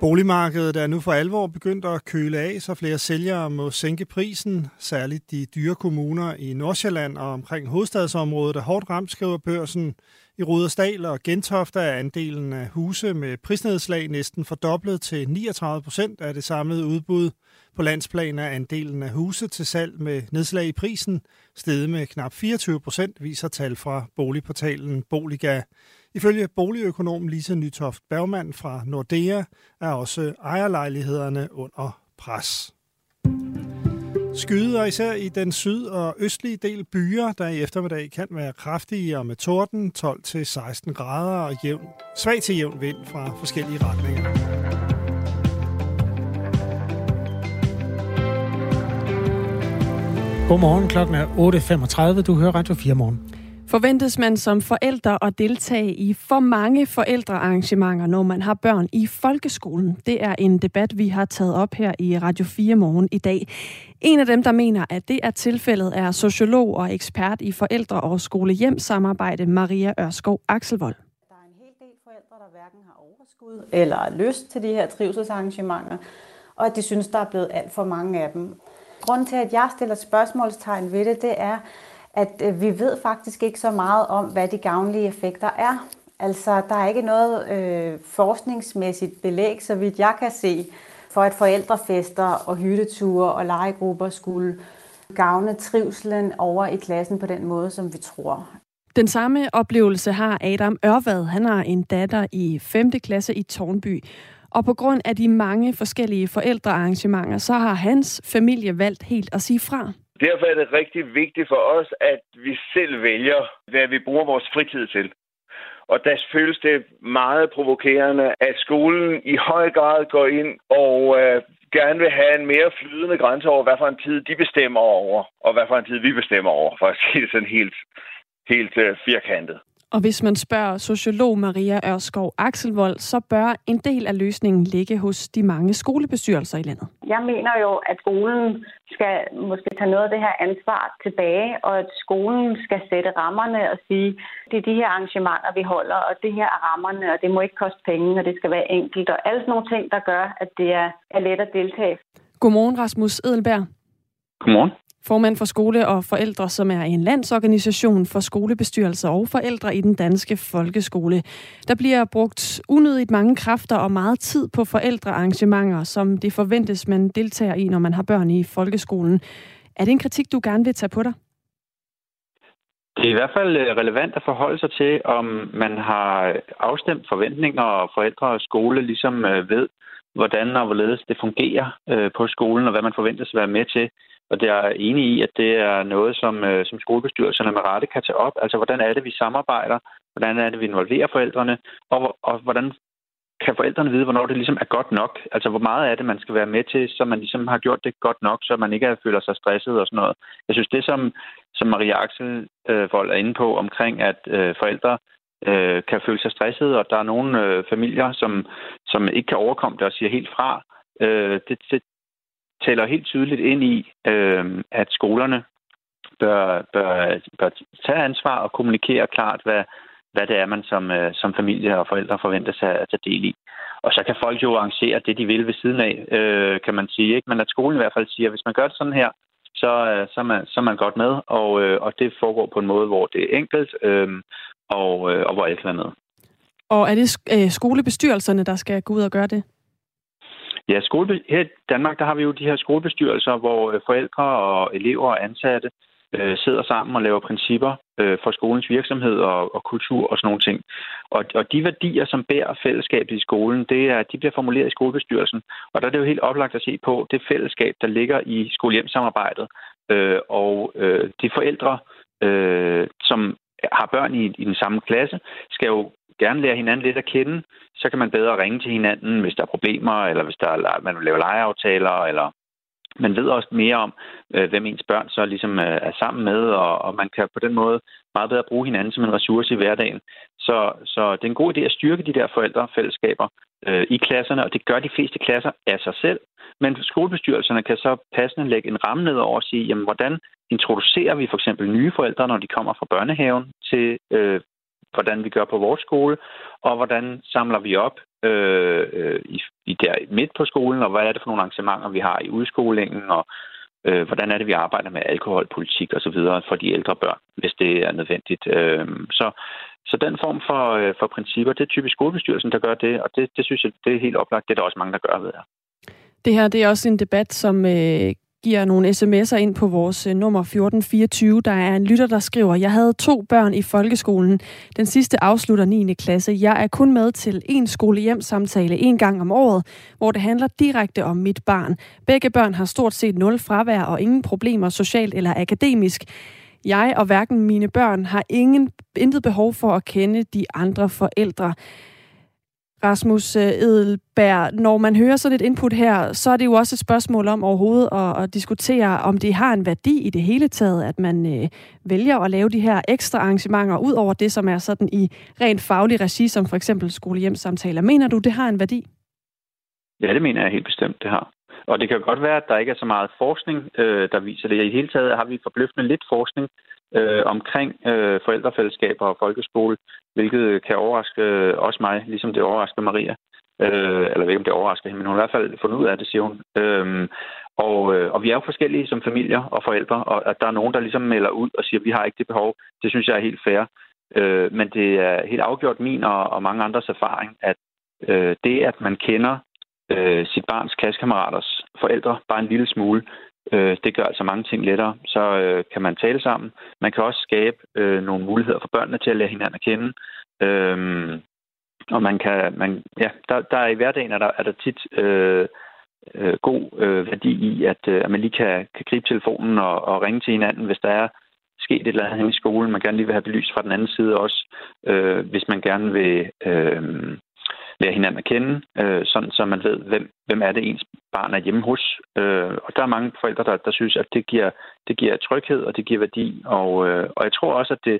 Boligmarkedet er nu for alvor begyndt at køle af, så flere sælgere må sænke prisen. Særligt de dyre kommuner i Nordsjælland og omkring hovedstadsområdet er hårdt ramt, skriver børsen. I Rudersdal og Gentofte er andelen af huse med prisnedslag næsten fordoblet til 39 procent af det samlede udbud. På landsplan er andelen af huse til salg med nedslag i prisen steget med knap 24 procent, viser tal fra boligportalen Boliga. Ifølge boligøkonom Lisa Nytoft Bergmann fra Nordea er også ejerlejlighederne under pres. Skyder især i den syd- og østlige del byer, der i eftermiddag kan være kraftige og med torden 12-16 grader og jævn, svag til jævn vind fra forskellige retninger. Godmorgen, klokken er 8.35. Du hører Radio 4 morgen. Forventes man som forældre at deltage i for mange forældrearrangementer, når man har børn i folkeskolen? Det er en debat, vi har taget op her i Radio 4 morgen i dag. En af dem, der mener, at det er tilfældet, er sociolog og ekspert i forældre- og skole-hjem-samarbejde, Maria Ørskov Akselvold. Der er en hel del forældre, der hverken har overskud eller lyst til de her trivselsarrangementer, og at de synes, der er blevet alt for mange af dem. Grunden til, at jeg stiller spørgsmålstegn ved det, det er, at øh, vi ved faktisk ikke så meget om, hvad de gavnlige effekter er. Altså, der er ikke noget øh, forskningsmæssigt belæg, så vidt jeg kan se, for at forældrefester og hytteture og legegrupper skulle gavne trivselen over i klassen på den måde, som vi tror. Den samme oplevelse har Adam Ørvad. Han har en datter i 5. klasse i Tornby. Og på grund af de mange forskellige forældrearrangementer, så har hans familie valgt helt at sige fra. Derfor er det rigtig vigtigt for os, at vi selv vælger, hvad vi bruger vores fritid til. Og der føles det meget provokerende, at skolen i høj grad går ind og øh, gerne vil have en mere flydende grænse over, hvad for en tid de bestemmer over, og hvad for en tid vi bestemmer over, for at sige det sådan helt, helt øh, firkantet. Og hvis man spørger sociolog Maria Ørskov Akselvold, så bør en del af løsningen ligge hos de mange skolebestyrelser i landet. Jeg mener jo, at skolen skal måske tage noget af det her ansvar tilbage, og at skolen skal sætte rammerne og sige, det er de her arrangementer, vi holder, og det her er rammerne, og det må ikke koste penge, og det skal være enkelt, og alle sådan nogle ting, der gør, at det er, er let at deltage. Godmorgen, Rasmus Edelberg. Godmorgen formand for Skole og Forældre, som er en landsorganisation for skolebestyrelser og forældre i den danske folkeskole. Der bliver brugt unødigt mange kræfter og meget tid på forældrearrangementer, som det forventes, man deltager i, når man har børn i folkeskolen. Er det en kritik, du gerne vil tage på dig? Det er i hvert fald øh, relevant at forholde sig til, om man har afstemt forventninger, og forældre og skole ligesom øh, ved, hvordan og hvorledes det fungerer øh, på skolen, og hvad man forventes at være med til. Og det er enig i, at det er noget, som, øh, som skolebestyrelserne med rette kan tage op. Altså, hvordan er det, vi samarbejder? Hvordan er det, vi involverer forældrene? Og, og hvordan kan forældrene vide, hvornår det ligesom er godt nok? Altså, hvor meget er det, man skal være med til, så man ligesom har gjort det godt nok, så man ikke føler sig stresset og sådan noget. Jeg synes, det som, som Maria Axel øh, er inde på omkring, at øh, forældre øh, kan føle sig stresset, og der er nogle øh, familier, som, som ikke kan overkomme det og siger helt fra, øh, det, det, taler helt tydeligt ind i, øh, at skolerne bør, bør, bør tage ansvar og kommunikere klart, hvad, hvad det er, man som, øh, som familie og forældre forventer sig at tage del i. Og så kan folk jo arrangere det, de vil ved siden af, øh, kan man sige. Ikke? Men at skolen i hvert fald siger, at hvis man gør det sådan her, så, øh, så, er, man, så er man godt med, og, øh, og det foregår på en måde, hvor det er enkelt, øh, og, øh, og hvor alle kan være med. Og er det øh, skolebestyrelserne, der skal gå ud og gøre det? Ja, skole, her i Danmark der har vi jo de her skolebestyrelser, hvor øh, forældre og elever og ansatte øh, sidder sammen og laver principper øh, for skolens virksomhed og, og kultur og sådan nogle ting. Og, og de værdier, som bærer fællesskabet i skolen, det er, de bliver formuleret i skolebestyrelsen. Og der er det jo helt oplagt at se på det fællesskab, der ligger i skolehjemsamarbejdet. Øh, og øh, de forældre, øh, som har børn i, i den samme klasse, skal jo gerne lære hinanden lidt at kende, så kan man bedre ringe til hinanden, hvis der er problemer, eller hvis der er, man vil lave legeaftaler, eller man ved også mere om, øh, hvem ens børn så ligesom øh, er sammen med, og, og man kan på den måde meget bedre bruge hinanden som en ressource i hverdagen. Så, så det er en god idé at styrke de der forældrefællesskaber øh, i klasserne, og det gør de fleste klasser af sig selv. Men skolebestyrelserne kan så passende lægge en ramme ned over og sige, jamen, hvordan introducerer vi for eksempel nye forældre, når de kommer fra børnehaven, til øh, hvordan vi gør på vores skole, og hvordan samler vi op øh, øh, i, i der midt på skolen, og hvad er det for nogle arrangementer, vi har i udskolingen, og øh, hvordan er det, vi arbejder med alkoholpolitik og så videre for de ældre børn, hvis det er nødvendigt. Øh, så, så den form for, øh, for principper, det er typisk skolebestyrelsen, der gør det, og det, det synes jeg, det er helt oplagt. Det er der også mange, der gør ved her. Det her det er også en debat, som øh, giver nogle sms'er ind på vores øh, nummer 1424. Der er en lytter, der skriver, jeg havde to børn i folkeskolen. Den sidste afslutter 9. klasse. Jeg er kun med til en skolehjemsamtale en gang om året, hvor det handler direkte om mit barn. Begge børn har stort set nul fravær og ingen problemer socialt eller akademisk. Jeg og hverken mine børn har ingen, intet behov for at kende de andre forældre. Rasmus øh, Edelberg, når man hører sådan et input her, så er det jo også et spørgsmål om overhovedet at, at diskutere, om det har en værdi i det hele taget, at man øh, vælger at lave de her ekstra arrangementer, ud over det, som er sådan i rent faglig regi, som for eksempel skolehjemsamtaler. Mener du, det har en værdi? Ja, det mener jeg helt bestemt, det har. Og det kan godt være, at der ikke er så meget forskning, øh, der viser det. I hele taget har vi forbløffende lidt forskning øh, omkring øh, forældrefællesskaber og folkeskole, hvilket kan overraske øh, også mig, ligesom det overrasker Maria. Øh, eller ved ikke, om det overrasker hende, men hun har i hvert fald fundet ud af det, siger hun. Øhm, og, øh, og vi er jo forskellige som familier og forældre, og at der er nogen, der ligesom melder ud og siger, at vi har ikke det behov, det synes jeg er helt fair. Øh, men det er helt afgjort min og, og mange andres erfaring, at øh, det, at man kender øh, sit barns klassekammeraters forældre bare en lille smule, øh, det gør altså mange ting lettere. Så øh, kan man tale sammen. Man kan også skabe øh, nogle muligheder for børnene til at lære hinanden at kende. Øh, og man kan, man, ja, der, der er i hverdagen er der, er der tit øh, øh, god øh, værdi i, at, øh, at man lige kan, kan gribe telefonen og, og ringe til hinanden, hvis der er sket et eller andet i skolen, man gerne lige vil have belyst fra den anden side også, øh, hvis man gerne vil øh, lære hinanden at kende, øh, sådan så man ved, hvem, hvem er det ens barn er hjemme hos. Øh, og der er mange forældre, der, der synes, at det giver, det giver tryghed, og det giver værdi. Og, øh, og jeg tror også, at det,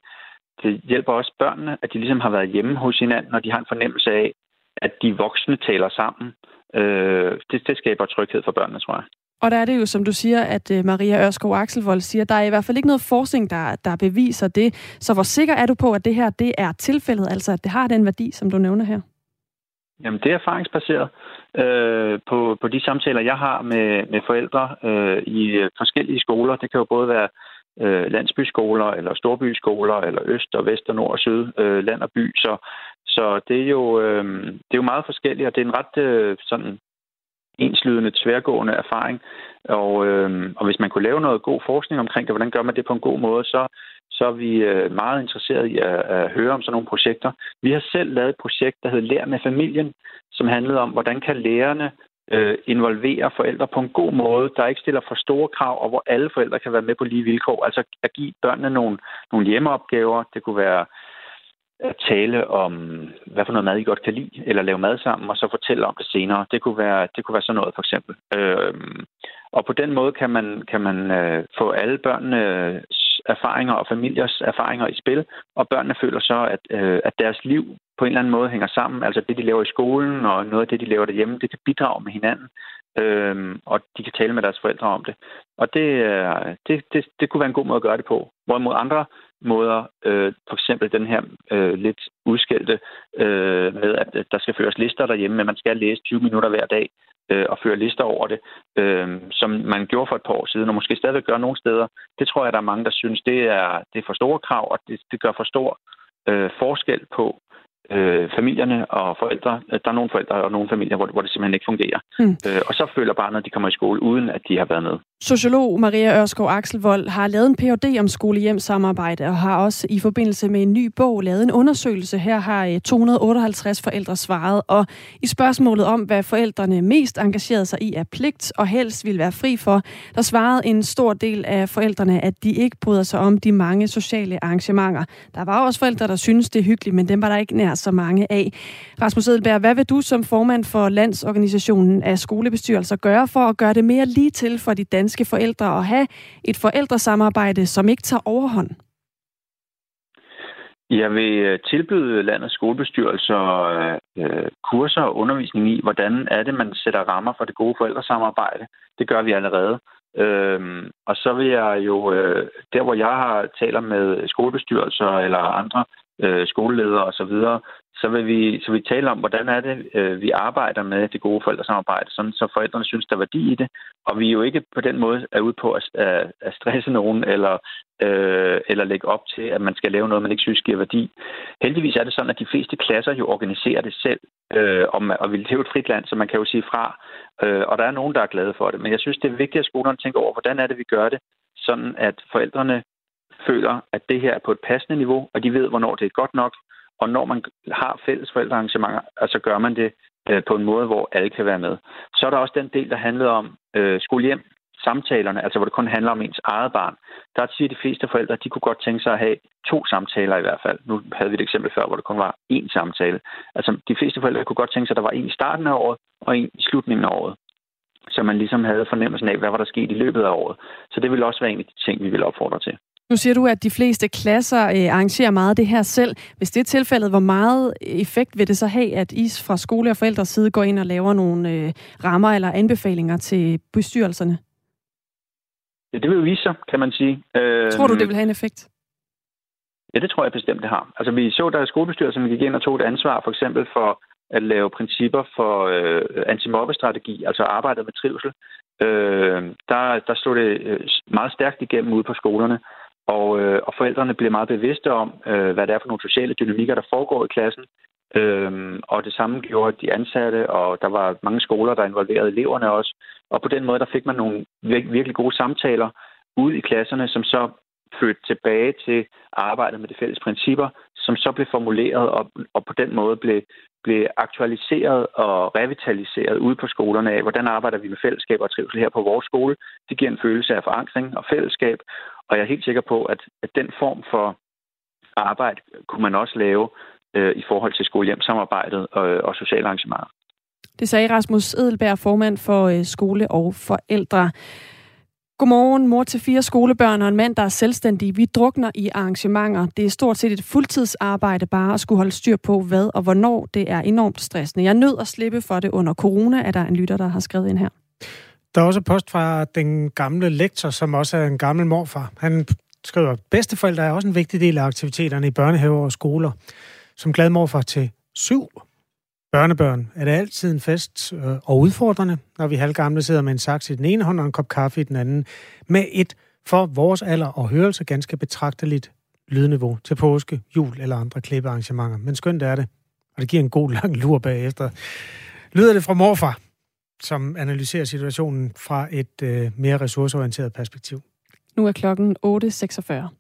det hjælper også børnene, at de ligesom har været hjemme hos hinanden, og de har en fornemmelse af, at de voksne taler sammen. Øh, det, det skaber tryghed for børnene, tror jeg. Og der er det jo, som du siger, at øh, Maria Ørskov Axelvold siger, der er i hvert fald ikke noget forskning, der, der beviser det. Så hvor sikker er du på, at det her det er tilfældet, altså at det har den værdi, som du nævner her? Jamen, det er erfaringsbaseret øh, på, på de samtaler, jeg har med, med forældre øh, i øh, forskellige skoler. Det kan jo både være øh, landsbyskoler, eller storbyskoler, eller øst og vest og nord og syd, øh, land og by. Så, så det, er jo, øh, det er jo meget forskelligt, og det er en ret øh, sådan enslydende, tværgående erfaring. Og, øh, og hvis man kunne lave noget god forskning omkring det, hvordan gør man det på en god måde, så, så er vi øh, meget interesserede i at, at høre om sådan nogle projekter. Vi har selv lavet et projekt, der hedder Lær med familien, som handlede om, hvordan kan lærerne øh, involvere forældre på en god måde, der ikke stiller for store krav, og hvor alle forældre kan være med på lige vilkår. Altså at give børnene nogle, nogle hjemmeopgaver. Det kunne være tale om, hvad for noget mad I godt kan lide, eller lave mad sammen, og så fortælle om det senere. Det kunne være, det kunne være sådan noget, for eksempel. Øh, og på den måde kan man, kan man øh, få alle børnenes øh, erfaringer og familiers erfaringer i spil, og børnene føler så, at, øh, at deres liv på en eller anden måde hænger sammen. Altså det, de laver i skolen, og noget af det, de laver derhjemme, det kan bidrage med hinanden, øhm, og de kan tale med deres forældre om det. Og det, det, det, det kunne være en god måde at gøre det på. Hvorimod andre måder. Øh, for eksempel den her øh, lidt udskældte øh, med, at, at der skal føres lister derhjemme, men man skal læse 20 minutter hver dag øh, og føre lister over det, øh, som man gjorde for et par år siden, og måske stadigvæk gør nogle steder. Det tror jeg, der er mange, der synes, det er, det er for store krav, og det, det gør for stor øh, forskel på, øh, familierne og forældre. Der er nogle forældre og nogle familier, hvor, hvor det simpelthen ikke fungerer. Mm. Øh, og så føler barnet, at de kommer i skole, uden at de har været med. Sociolog Maria Ørskov Axelvold har lavet en Ph.D. om skolehjemsamarbejde og har også i forbindelse med en ny bog lavet en undersøgelse. Her har eh, 258 forældre svaret, og i spørgsmålet om, hvad forældrene mest engagerede sig i af pligt og helst vil være fri for, der svarede en stor del af forældrene, at de ikke bryder sig om de mange sociale arrangementer. Der var også forældre, der synes det er hyggeligt, men dem var der ikke nær så mange af. Rasmus Edelberg, hvad vil du som formand for Landsorganisationen af skolebestyrelser gøre for at gøre det mere lige til for de danske forældre og have et forældresamarbejde, som ikke tager overhånd? Jeg vil øh, tilbyde landets skolebestyrelser øh, øh, kurser og undervisning i, hvordan er det, man sætter rammer for det gode forældresamarbejde. Det gør vi allerede. Øhm, og så vil jeg jo, øh, der hvor jeg har taler med skolebestyrelser eller andre øh, skoleledere osv., så, vil vi så vi tale om, hvordan er det, øh, vi arbejder med det gode forældresamarbejde, sådan så forældrene synes, der er værdi i det. Og vi er jo ikke på den måde er ude på at, at, at stresse nogen eller, øh, eller lægge op til, at man skal lave noget, man ikke synes giver værdi. Heldigvis er det sådan, at de fleste klasser jo organiserer det selv, øh, og, man, og vi lever et frit land, så man kan jo sige fra. Øh, og der er nogen, der er glade for det. Men jeg synes, det er vigtigt, at skolerne tænker over, hvordan er det, vi gør det, sådan at forældrene føler, at det her er på et passende niveau, og de ved, hvornår det er godt nok. Og når man har fælles forældrearrangementer, så gør man det øh, på en måde, hvor alle kan være med. Så er der også den del, der handler om øh, skolehjem, samtalerne, altså hvor det kun handler om ens eget barn. der siger de fleste forældre, at de kunne godt tænke sig at have to samtaler i hvert fald. Nu havde vi et eksempel før, hvor det kun var én samtale. Altså, de fleste forældre kunne godt tænke sig, at der var en i starten af året og en i slutningen af året. Så man ligesom havde fornemmelsen af, hvad var der sket i løbet af året. Så det ville også være en af de ting, vi vil opfordre til. Nu siger du, at de fleste klasser øh, arrangerer meget af det her selv. Hvis det er tilfældet, hvor meget effekt vil det så have, at I fra skole og forældres side går ind og laver nogle øh, rammer eller anbefalinger til bestyrelserne? Ja, det vil jo vise sig, kan man sige. Øh, tror du, det vil have en effekt? Ja, det tror jeg bestemt, det har. Altså, vi så, der er skolebestyrelsen gik ind og tog et ansvar, for eksempel for at lave principper for øh, antimobbestrategi, altså arbejdet med trivsel. Øh, der, der stod det meget stærkt igennem ude på skolerne, og, øh, og forældrene bliver meget bevidste om, øh, hvad det er for nogle sociale dynamikker, der foregår i klassen. Øhm, og det samme gjorde de ansatte, og der var mange skoler, der involverede eleverne også. Og på den måde, der fik man nogle vir- virkelig gode samtaler ud i klasserne, som så fødte tilbage til arbejdet med de fælles principper, som så blev formuleret og, og på den måde blev, blev aktualiseret og revitaliseret ude på skolerne af, hvordan arbejder vi med fællesskab og trivsel her på vores skole. Det giver en følelse af forankring og fællesskab, og jeg er helt sikker på, at, at den form for arbejde kunne man også lave øh, i forhold til skolehjemsamarbejdet og, og sociale arrangementer. Det sagde Rasmus Edelberg, formand for øh, skole og forældre. Godmorgen, mor til fire skolebørn og en mand, der er selvstændig. Vi drukner i arrangementer. Det er stort set et fuldtidsarbejde bare at skulle holde styr på, hvad og hvornår. Det er enormt stressende. Jeg nød at slippe for det under corona, er der en lytter, der har skrevet ind her. Der er også post fra den gamle lektor, som også er en gammel morfar. Han skriver, bedsteforældre er også en vigtig del af aktiviteterne i børnehaver og skoler. Som glad morfar til syv børnebørn er det altid en fest øh, og udfordrende, når vi halvgamle sidder med en saks i den ene hånd og en kop kaffe i den anden, med et for vores alder og hørelse ganske betragteligt lydniveau til påske, jul eller andre klippearrangementer. Men skønt er det, og det giver en god lang lur bagefter. Lyder det fra morfar, som analyserer situationen fra et øh, mere ressourceorienteret perspektiv. Nu er klokken 8.46.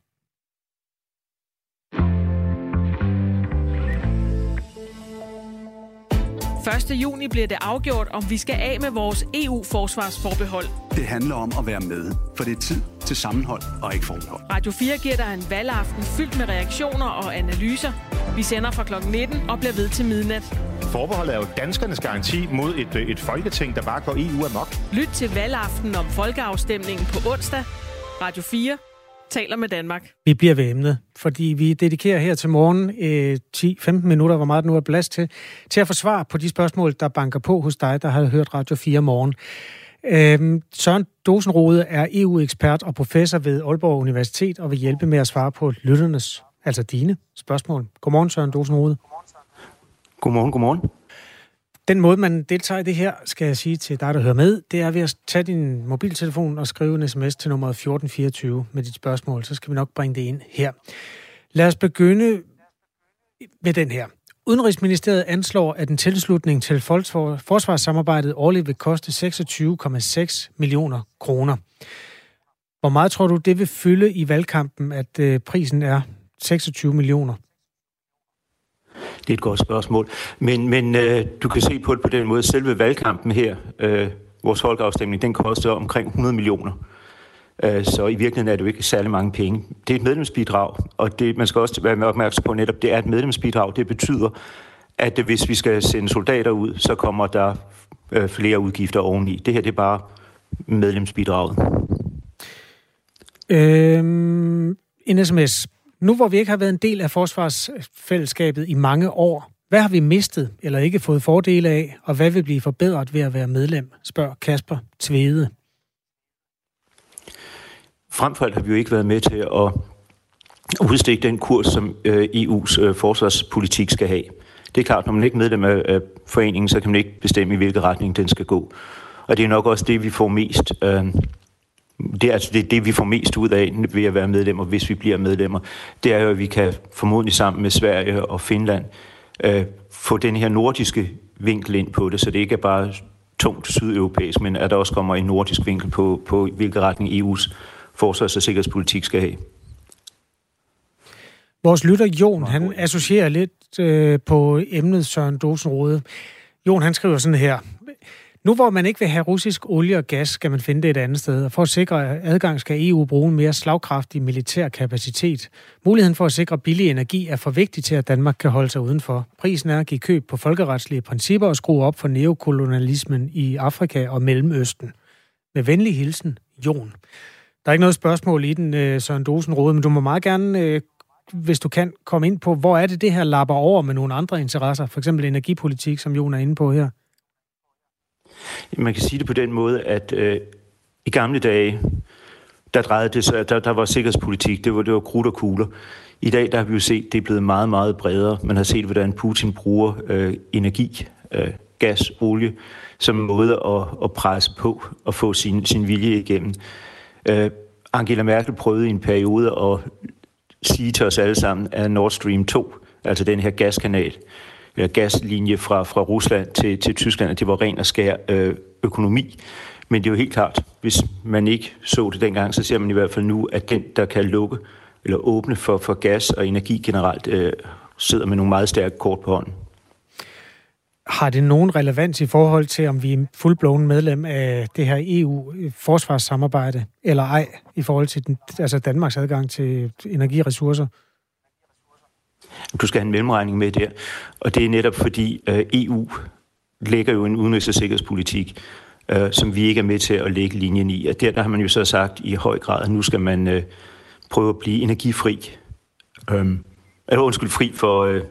1. juni bliver det afgjort, om vi skal af med vores EU-forsvarsforbehold. Det handler om at være med, for det er tid til sammenhold og ikke forbehold. Radio 4 giver dig en valgaften fyldt med reaktioner og analyser. Vi sender fra kl. 19 og bliver ved til midnat. Forbeholdet er jo danskernes garanti mod et, et folketing, der bare går EU amok. Lyt til valgaften om folkeafstemningen på onsdag. Radio 4 taler med Danmark. Vi bliver ved emnet, fordi vi dedikerer her til morgen øh, 10-15 minutter, hvor meget nu er plads til, til at få svar på de spørgsmål, der banker på hos dig, der har hørt Radio 4 morgen. Øh, Søren Dosenrode er EU-ekspert og professor ved Aalborg Universitet og vil hjælpe med at svare på lytternes, altså dine, spørgsmål. Godmorgen, Søren Dosenrode. Godmorgen, godmorgen. Den måde, man deltager i det her, skal jeg sige til dig, der hører med, det er ved at tage din mobiltelefon og skrive en sms til nummer 1424 med dit spørgsmål. Så skal vi nok bringe det ind her. Lad os begynde med den her. Udenrigsministeriet anslår, at en tilslutning til forsvarssamarbejdet årligt vil koste 26,6 millioner kroner. Hvor meget tror du, det vil fylde i valgkampen, at øh, prisen er 26 millioner? Det er et godt spørgsmål. Men, men øh, du kan se på det på den måde. Selve valgkampen her, øh, vores folkeafstemning, den koster omkring 100 millioner. Øh, så i virkeligheden er det jo ikke særlig mange penge. Det er et medlemsbidrag, og det, man skal også være opmærksom på netop, det er et medlemsbidrag. Det betyder, at hvis vi skal sende soldater ud, så kommer der øh, flere udgifter oveni. Det her det er bare medlemsbidraget. Øhm, en sms. Nu hvor vi ikke har været en del af forsvarsfællesskabet i mange år, hvad har vi mistet eller ikke fået fordele af, og hvad vil blive forbedret ved at være medlem, spørger Kasper Tvede. Frem for alt har vi jo ikke været med til at udstikke den kurs, som øh, EU's øh, forsvarspolitik skal have. Det er klart, når man ikke er medlem af foreningen, så kan man ikke bestemme, i hvilken retning den skal gå. Og det er nok også det, vi får mest øh, det er altså det, det, vi får mest ud af ved at være medlemmer, hvis vi bliver medlemmer. Det er jo, at vi kan formodentlig sammen med Sverige og Finland øh, få den her nordiske vinkel ind på det, så det ikke er bare tungt sydeuropæisk, men at der også kommer en nordisk vinkel på, på hvilken retning EU's forsvars- og sikkerhedspolitik skal have. Vores lytter Jon, han associerer lidt øh, på emnet Søren Dosenrode. Jon, han skriver sådan her. Nu hvor man ikke vil have russisk olie og gas, skal man finde det et andet sted. Og for at sikre adgang skal EU bruge en mere slagkraftig militær kapacitet. Muligheden for at sikre billig energi er for vigtig til, at Danmark kan holde sig udenfor. Prisen er at give køb på folkeretslige principper og skrue op for neokolonialismen i Afrika og Mellemøsten. Med venlig hilsen, Jon. Der er ikke noget spørgsmål i den, øh, Søren Dosen Rode, men du må meget gerne, øh, hvis du kan, komme ind på, hvor er det, det her lapper over med nogle andre interesser, for eksempel energipolitik, som Jon er inde på her? Man kan sige det på den måde, at øh, i gamle dage, der drejede det sig, der, der var sikkerhedspolitik, det var, det var krudt og kugler. I dag, der har vi jo set, det er blevet meget, meget bredere. Man har set, hvordan Putin bruger øh, energi, øh, gas, olie, som en måde at, at presse på og få sin, sin vilje igennem. Øh, Angela Merkel prøvede i en periode at sige til os alle sammen, at Nord Stream 2, altså den her gaskanal, Øh, gaslinje fra, fra Rusland til, til Tyskland, at det var ren og skær øh, økonomi. Men det er jo helt klart, hvis man ikke så det dengang, så ser man i hvert fald nu, at den, der kan lukke eller åbne for, for gas og energi generelt, øh, sidder med nogle meget stærke kort på hånden. Har det nogen relevans i forhold til, om vi er fuldblåen medlem af det her EU-forsvarssamarbejde, øh, eller ej, i forhold til den, altså Danmarks adgang til energiressourcer? Du skal have en mellemregning med der, og det er netop fordi øh, EU lægger jo en udenrigs- og sikkerhedspolitik, øh, som vi ikke er med til at lægge linjen i. Og der, der har man jo så sagt i høj grad, at nu skal man øh, prøve at blive energifri. Øh, eller undskyld, fri for, øh,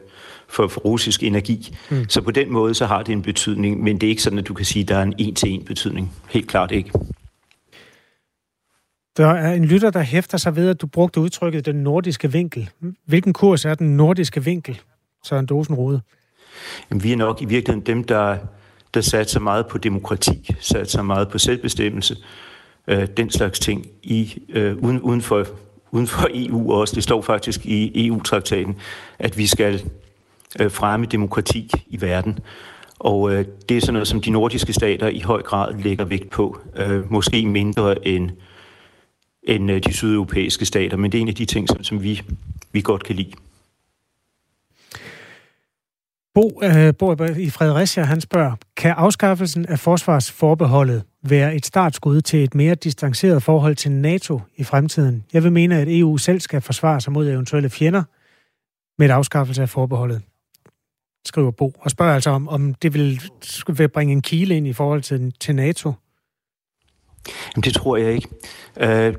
for, for russisk energi. Mm. Så på den måde, så har det en betydning, men det er ikke sådan, at du kan sige, at der er en en-til-en betydning. Helt klart ikke. Der er en lytter, der hæfter sig ved, at du brugte udtrykket den nordiske vinkel. Hvilken kurs er den nordiske vinkel, Søren Dosen Rode? Jamen, vi er nok i virkeligheden dem, der, der satser meget på demokrati, satser meget på selvbestemmelse, øh, den slags ting i, øh, uden, uden, for, uden for EU også. Det står faktisk i EU-traktaten, at vi skal øh, fremme demokrati i verden. Og øh, det er sådan noget, som de nordiske stater i høj grad lægger vægt på. Øh, måske mindre end, end øh, de sydeuropæiske stater, men det er en af de ting, som, som vi, vi godt kan lide. Bo, øh, Bo i Fredericia, han spørger, kan afskaffelsen af forsvarsforbeholdet være et startskud til et mere distanceret forhold til NATO i fremtiden? Jeg vil mene, at EU selv skal forsvare sig mod eventuelle fjender med et afskaffelse af forbeholdet skriver Bo, og spørger altså om, om det vil, vil bringe en kile ind i forhold til, til NATO. Jamen, det tror jeg ikke. Øh,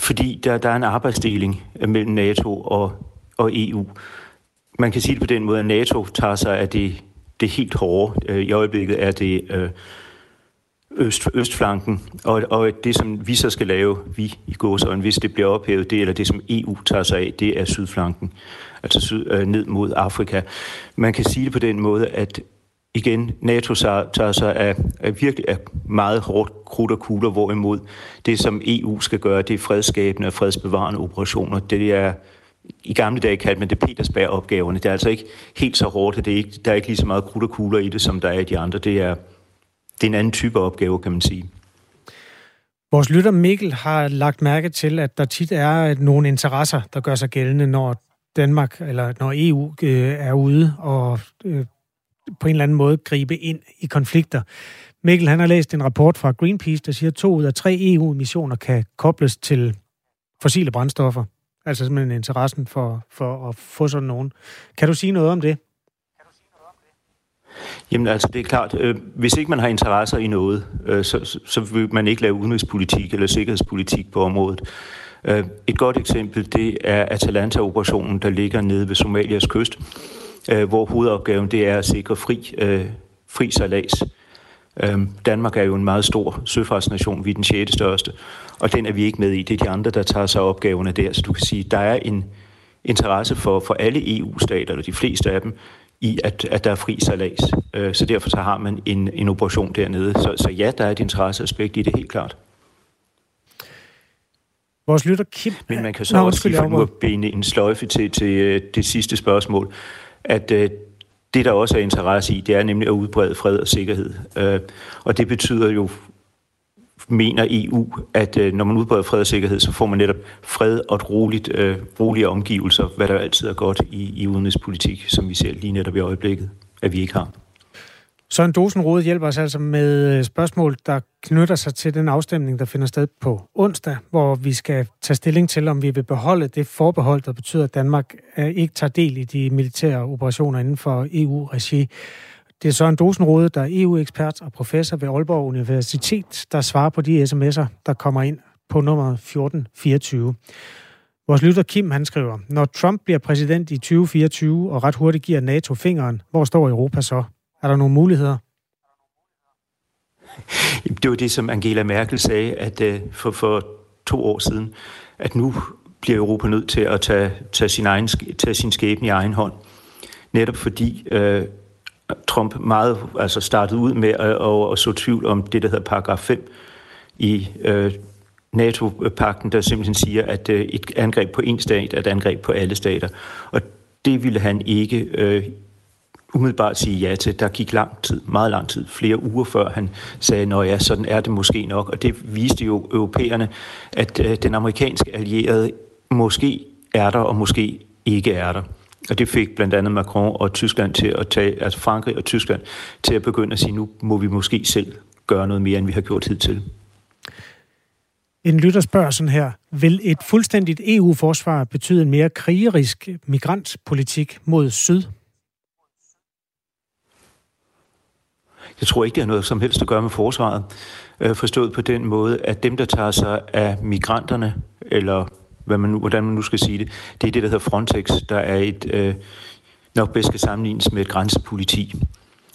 fordi der, der er en arbejdsdeling mellem NATO og, og EU. Man kan sige det på den måde, at NATO tager sig af det, det helt hårde. Øh, I øjeblikket er det øh, øst, østflanken, og, og det, som vi så skal lave, vi i gåsøjne, hvis det bliver ophævet, det eller det, som EU tager sig af, det er sydflanken altså syd, øh, ned mod Afrika. Man kan sige det på den måde, at igen, NATO tager sig af, af virkelig af meget hårdt krudt og kugler, hvorimod det, som EU skal gøre, det er fredsskabende og fredsbevarende operationer. Det er i gamle dage kaldte man det Petersberg-opgaverne. Det er altså ikke helt så hårdt, at det er ikke, der er ikke lige så meget krudt og kugler i det, som der er i de andre. Det er, det er en anden type opgave, kan man sige. Vores lytter Mikkel har lagt mærke til, at der tit er nogle interesser, der gør sig gældende, når Danmark, eller når EU øh, er ude og øh, på en eller anden måde gribe ind i konflikter. Mikkel han har læst en rapport fra Greenpeace, der siger, at to ud af tre EU-missioner kan kobles til fossile brændstoffer. Altså simpelthen interessen for, for at få sådan nogen. Kan du sige noget om det? Jamen altså, det er klart, øh, hvis ikke man har interesser i noget, øh, så, så, så vil man ikke lave udenrigspolitik eller sikkerhedspolitik på området. Øh, et godt eksempel, det er Atalanta-operationen, der ligger nede ved Somalias kyst, øh, hvor hovedopgaven det er at sikre fri, øh, fri salas. Danmark er jo en meget stor søfartsnation, vi er den 6. største, og den er vi ikke med i. Det er de andre, der tager sig opgaverne der. Så du kan sige, der er en interesse for, for alle EU-stater, eller de fleste af dem, i, at, at der er fri salas. Så derfor så har man en, en operation dernede. Så, så ja, der er et interesseaspekt i det helt klart. Vores lytter Kim... Men man kan så Nå, også lige for bene en sløjfe til, til øh, det sidste spørgsmål, at øh, det, der også er interesse i, det er nemlig at udbrede fred og sikkerhed. Øh, og det betyder jo, mener EU, at øh, når man udbreder fred og sikkerhed, så får man netop fred og et roligt, øh, rolige omgivelser, hvad der altid er godt i, i udenrigspolitik, som vi ser lige netop i øjeblikket, at vi ikke har. Søren Dosenrode hjælper os altså med øh, spørgsmål, der knytter sig til den afstemning, der finder sted på onsdag, hvor vi skal tage stilling til, om vi vil beholde det forbehold, der betyder, at Danmark øh, ikke tager del i de militære operationer inden for EU-regi. Det er Søren Dosenrode, der er EU-ekspert og professor ved Aalborg Universitet, der svarer på de sms'er, der kommer ind på nummer 1424. Vores lytter Kim, han skriver, når Trump bliver præsident i 2024 og ret hurtigt giver NATO fingeren, hvor står Europa så? Er der nogle muligheder? Det var det, som Angela Merkel sagde at øh, for, for to år siden, at nu bliver Europa nødt til at tage, tage, sin, egen, tage sin skæbne i egen hånd. Netop fordi øh, Trump meget altså startede ud med at, at, at så tvivl om det, der hedder paragraf 5 i øh, NATO-pakten, der simpelthen siger, at øh, et angreb på en stat er et angreb på alle stater. Og det ville han ikke øh, umiddelbart sige ja til. Der gik lang tid, meget lang tid, flere uger før han sagde, når ja, sådan er det måske nok. Og det viste jo europæerne, at øh, den amerikanske allierede måske er der, og måske ikke er der. Og det fik blandt andet Macron og Tyskland til at tage, altså Frankrig og Tyskland til at begynde at sige, nu må vi måske selv gøre noget mere, end vi har gjort hidtil. En lytter spørger sådan her. Vil et fuldstændigt EU-forsvar betyde en mere krigerisk migrantpolitik mod syd? Jeg tror ikke, det har noget som helst at gøre med forsvaret. Øh, forstået på den måde, at dem, der tager sig af migranterne, eller hvad man nu, hvordan man nu skal sige det, det er det, der hedder Frontex, der er et, øh, nok bedst skal sammenlignes med et grænsepoliti.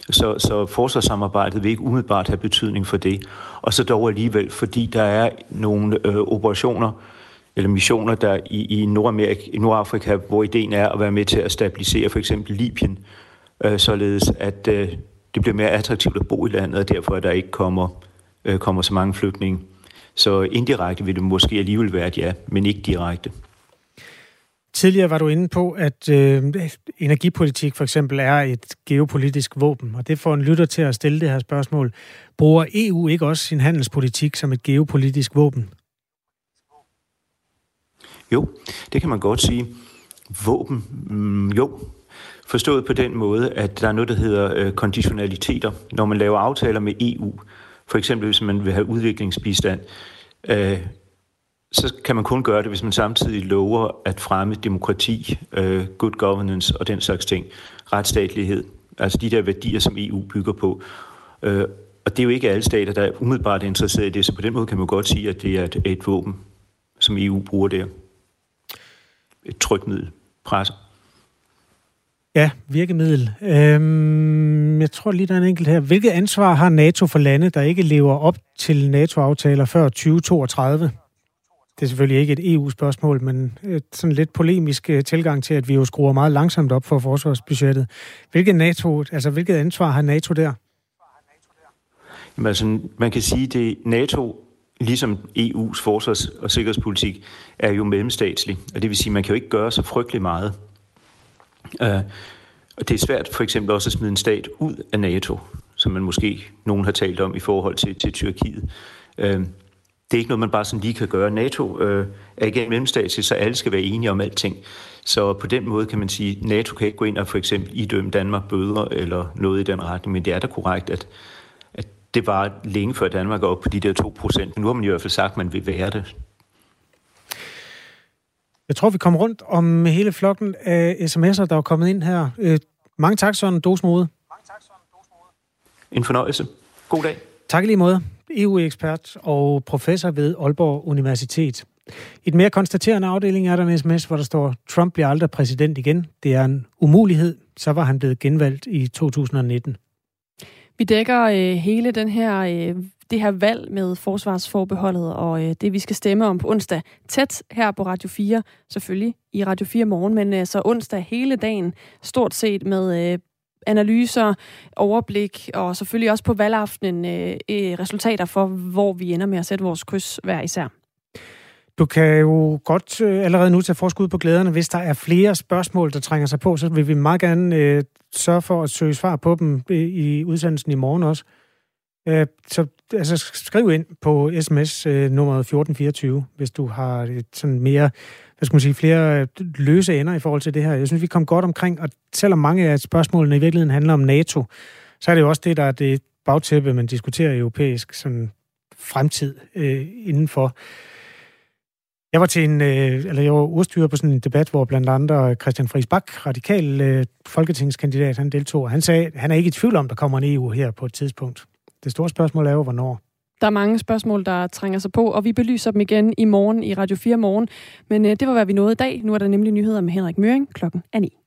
Så, så forsvarssamarbejdet vil ikke umiddelbart have betydning for det. Og så dog alligevel, fordi der er nogle øh, operationer, eller missioner der i, i Nordamerika, i Nordafrika, hvor ideen er at være med til at stabilisere for eksempel Libyen, øh, således at øh, det bliver mere attraktivt at bo i landet, og derfor at der ikke kommer, øh, kommer så mange flygtninge. Så indirekte vil det måske alligevel være et ja, men ikke direkte. Tidligere var du inde på, at øh, energipolitik for eksempel er et geopolitisk våben, og det får en lytter til at stille det her spørgsmål. Bruger EU ikke også sin handelspolitik som et geopolitisk våben? Jo, det kan man godt sige. Våben, mm, jo. Forstået på den måde, at der er noget, der hedder øh, konditionaliteter. Når man laver aftaler med EU, for eksempel hvis man vil have udviklingsbistand, øh, så kan man kun gøre det, hvis man samtidig lover at fremme demokrati, øh, good governance og den slags ting. Retsstatlighed, altså de der værdier, som EU bygger på. Øh, og det er jo ikke alle stater, der er umiddelbart interesseret i det, så på den måde kan man godt sige, at det er et, et våben, som EU bruger der. Et trykmiddel, pres. Ja, virkemiddel. Øhm, jeg tror lige, der er en enkelt her. Hvilket ansvar har NATO for lande, der ikke lever op til NATO-aftaler før 2032? Det er selvfølgelig ikke et EU-spørgsmål, men et sådan lidt polemisk øh, tilgang til, at vi jo skruer meget langsomt op for forsvarsbudgettet. Hvilket, NATO, altså, hvilket ansvar har NATO der? Jamen, altså, man kan sige, at NATO, ligesom EU's forsvars- og sikkerhedspolitik, er jo mellemstatslig. Og det vil sige, at man kan jo ikke gøre så frygtelig meget. Øh, og det er svært for eksempel også at smide en stat ud af NATO, som man måske nogen har talt om i forhold til, til Tyrkiet. Uh, det er ikke noget, man bare sådan lige kan gøre. NATO øh, er ikke en mellemstatslig, så alle skal være enige om alting. Så på den måde kan man sige, at NATO kan ikke gå ind og for eksempel idømme Danmark bøder eller noget i den retning, men det er da korrekt, at, at det var længe før Danmark er op på de der 2 procent. Nu har man i hvert fald sagt, at man vil være det. Jeg tror, vi kommer rundt om hele flokken af sms'er, der er kommet ind her. Øh, mange tak, Søren Dosmode. En fornøjelse. God dag. Tak lige måde. EU-ekspert og professor ved Aalborg Universitet. I et mere konstaterende afdeling er der en sms, hvor der står, Trump bliver aldrig præsident igen. Det er en umulighed. Så var han blevet genvalgt i 2019. Vi dækker øh, hele den her, øh, det her valg med forsvarsforbeholdet og øh, det, vi skal stemme om på onsdag. Tæt her på Radio 4, selvfølgelig i Radio 4 morgen, men øh, så onsdag hele dagen, stort set med øh, analyser, overblik og selvfølgelig også på valgaftenen øh, øh, resultater for, hvor vi ender med at sætte vores kryds hver især. Du kan jo godt øh, allerede nu tage forskud på glæderne. Hvis der er flere spørgsmål, der trænger sig på, så vil vi meget gerne øh, sørge for at søge svar på dem i, i udsendelsen i morgen også. Øh, så altså, skriv ind på sms øh, nummer 1424, hvis du har et sådan mere hvad skal man sige, flere øh, løse ender i forhold til det her. Jeg synes, vi kom godt omkring, og selvom mange af spørgsmålene i virkeligheden handler om NATO, så er det jo også det, der er det bagtæppe, man diskuterer europæisk sådan fremtid øh, indenfor. Jeg var til en, øh, eller jeg var ordstyrer på sådan en debat, hvor blandt andre Christian Friis Bak, radikal øh, folketingskandidat, han deltog, og han sagde, at han er ikke i tvivl om, der kommer en EU her på et tidspunkt. Det store spørgsmål er jo, hvornår. Der er mange spørgsmål, der trænger sig på, og vi belyser dem igen i morgen i Radio 4 morgen. Men øh, det var, hvad vi nåede i dag. Nu er der nemlig nyheder med Henrik Møring klokken er 9.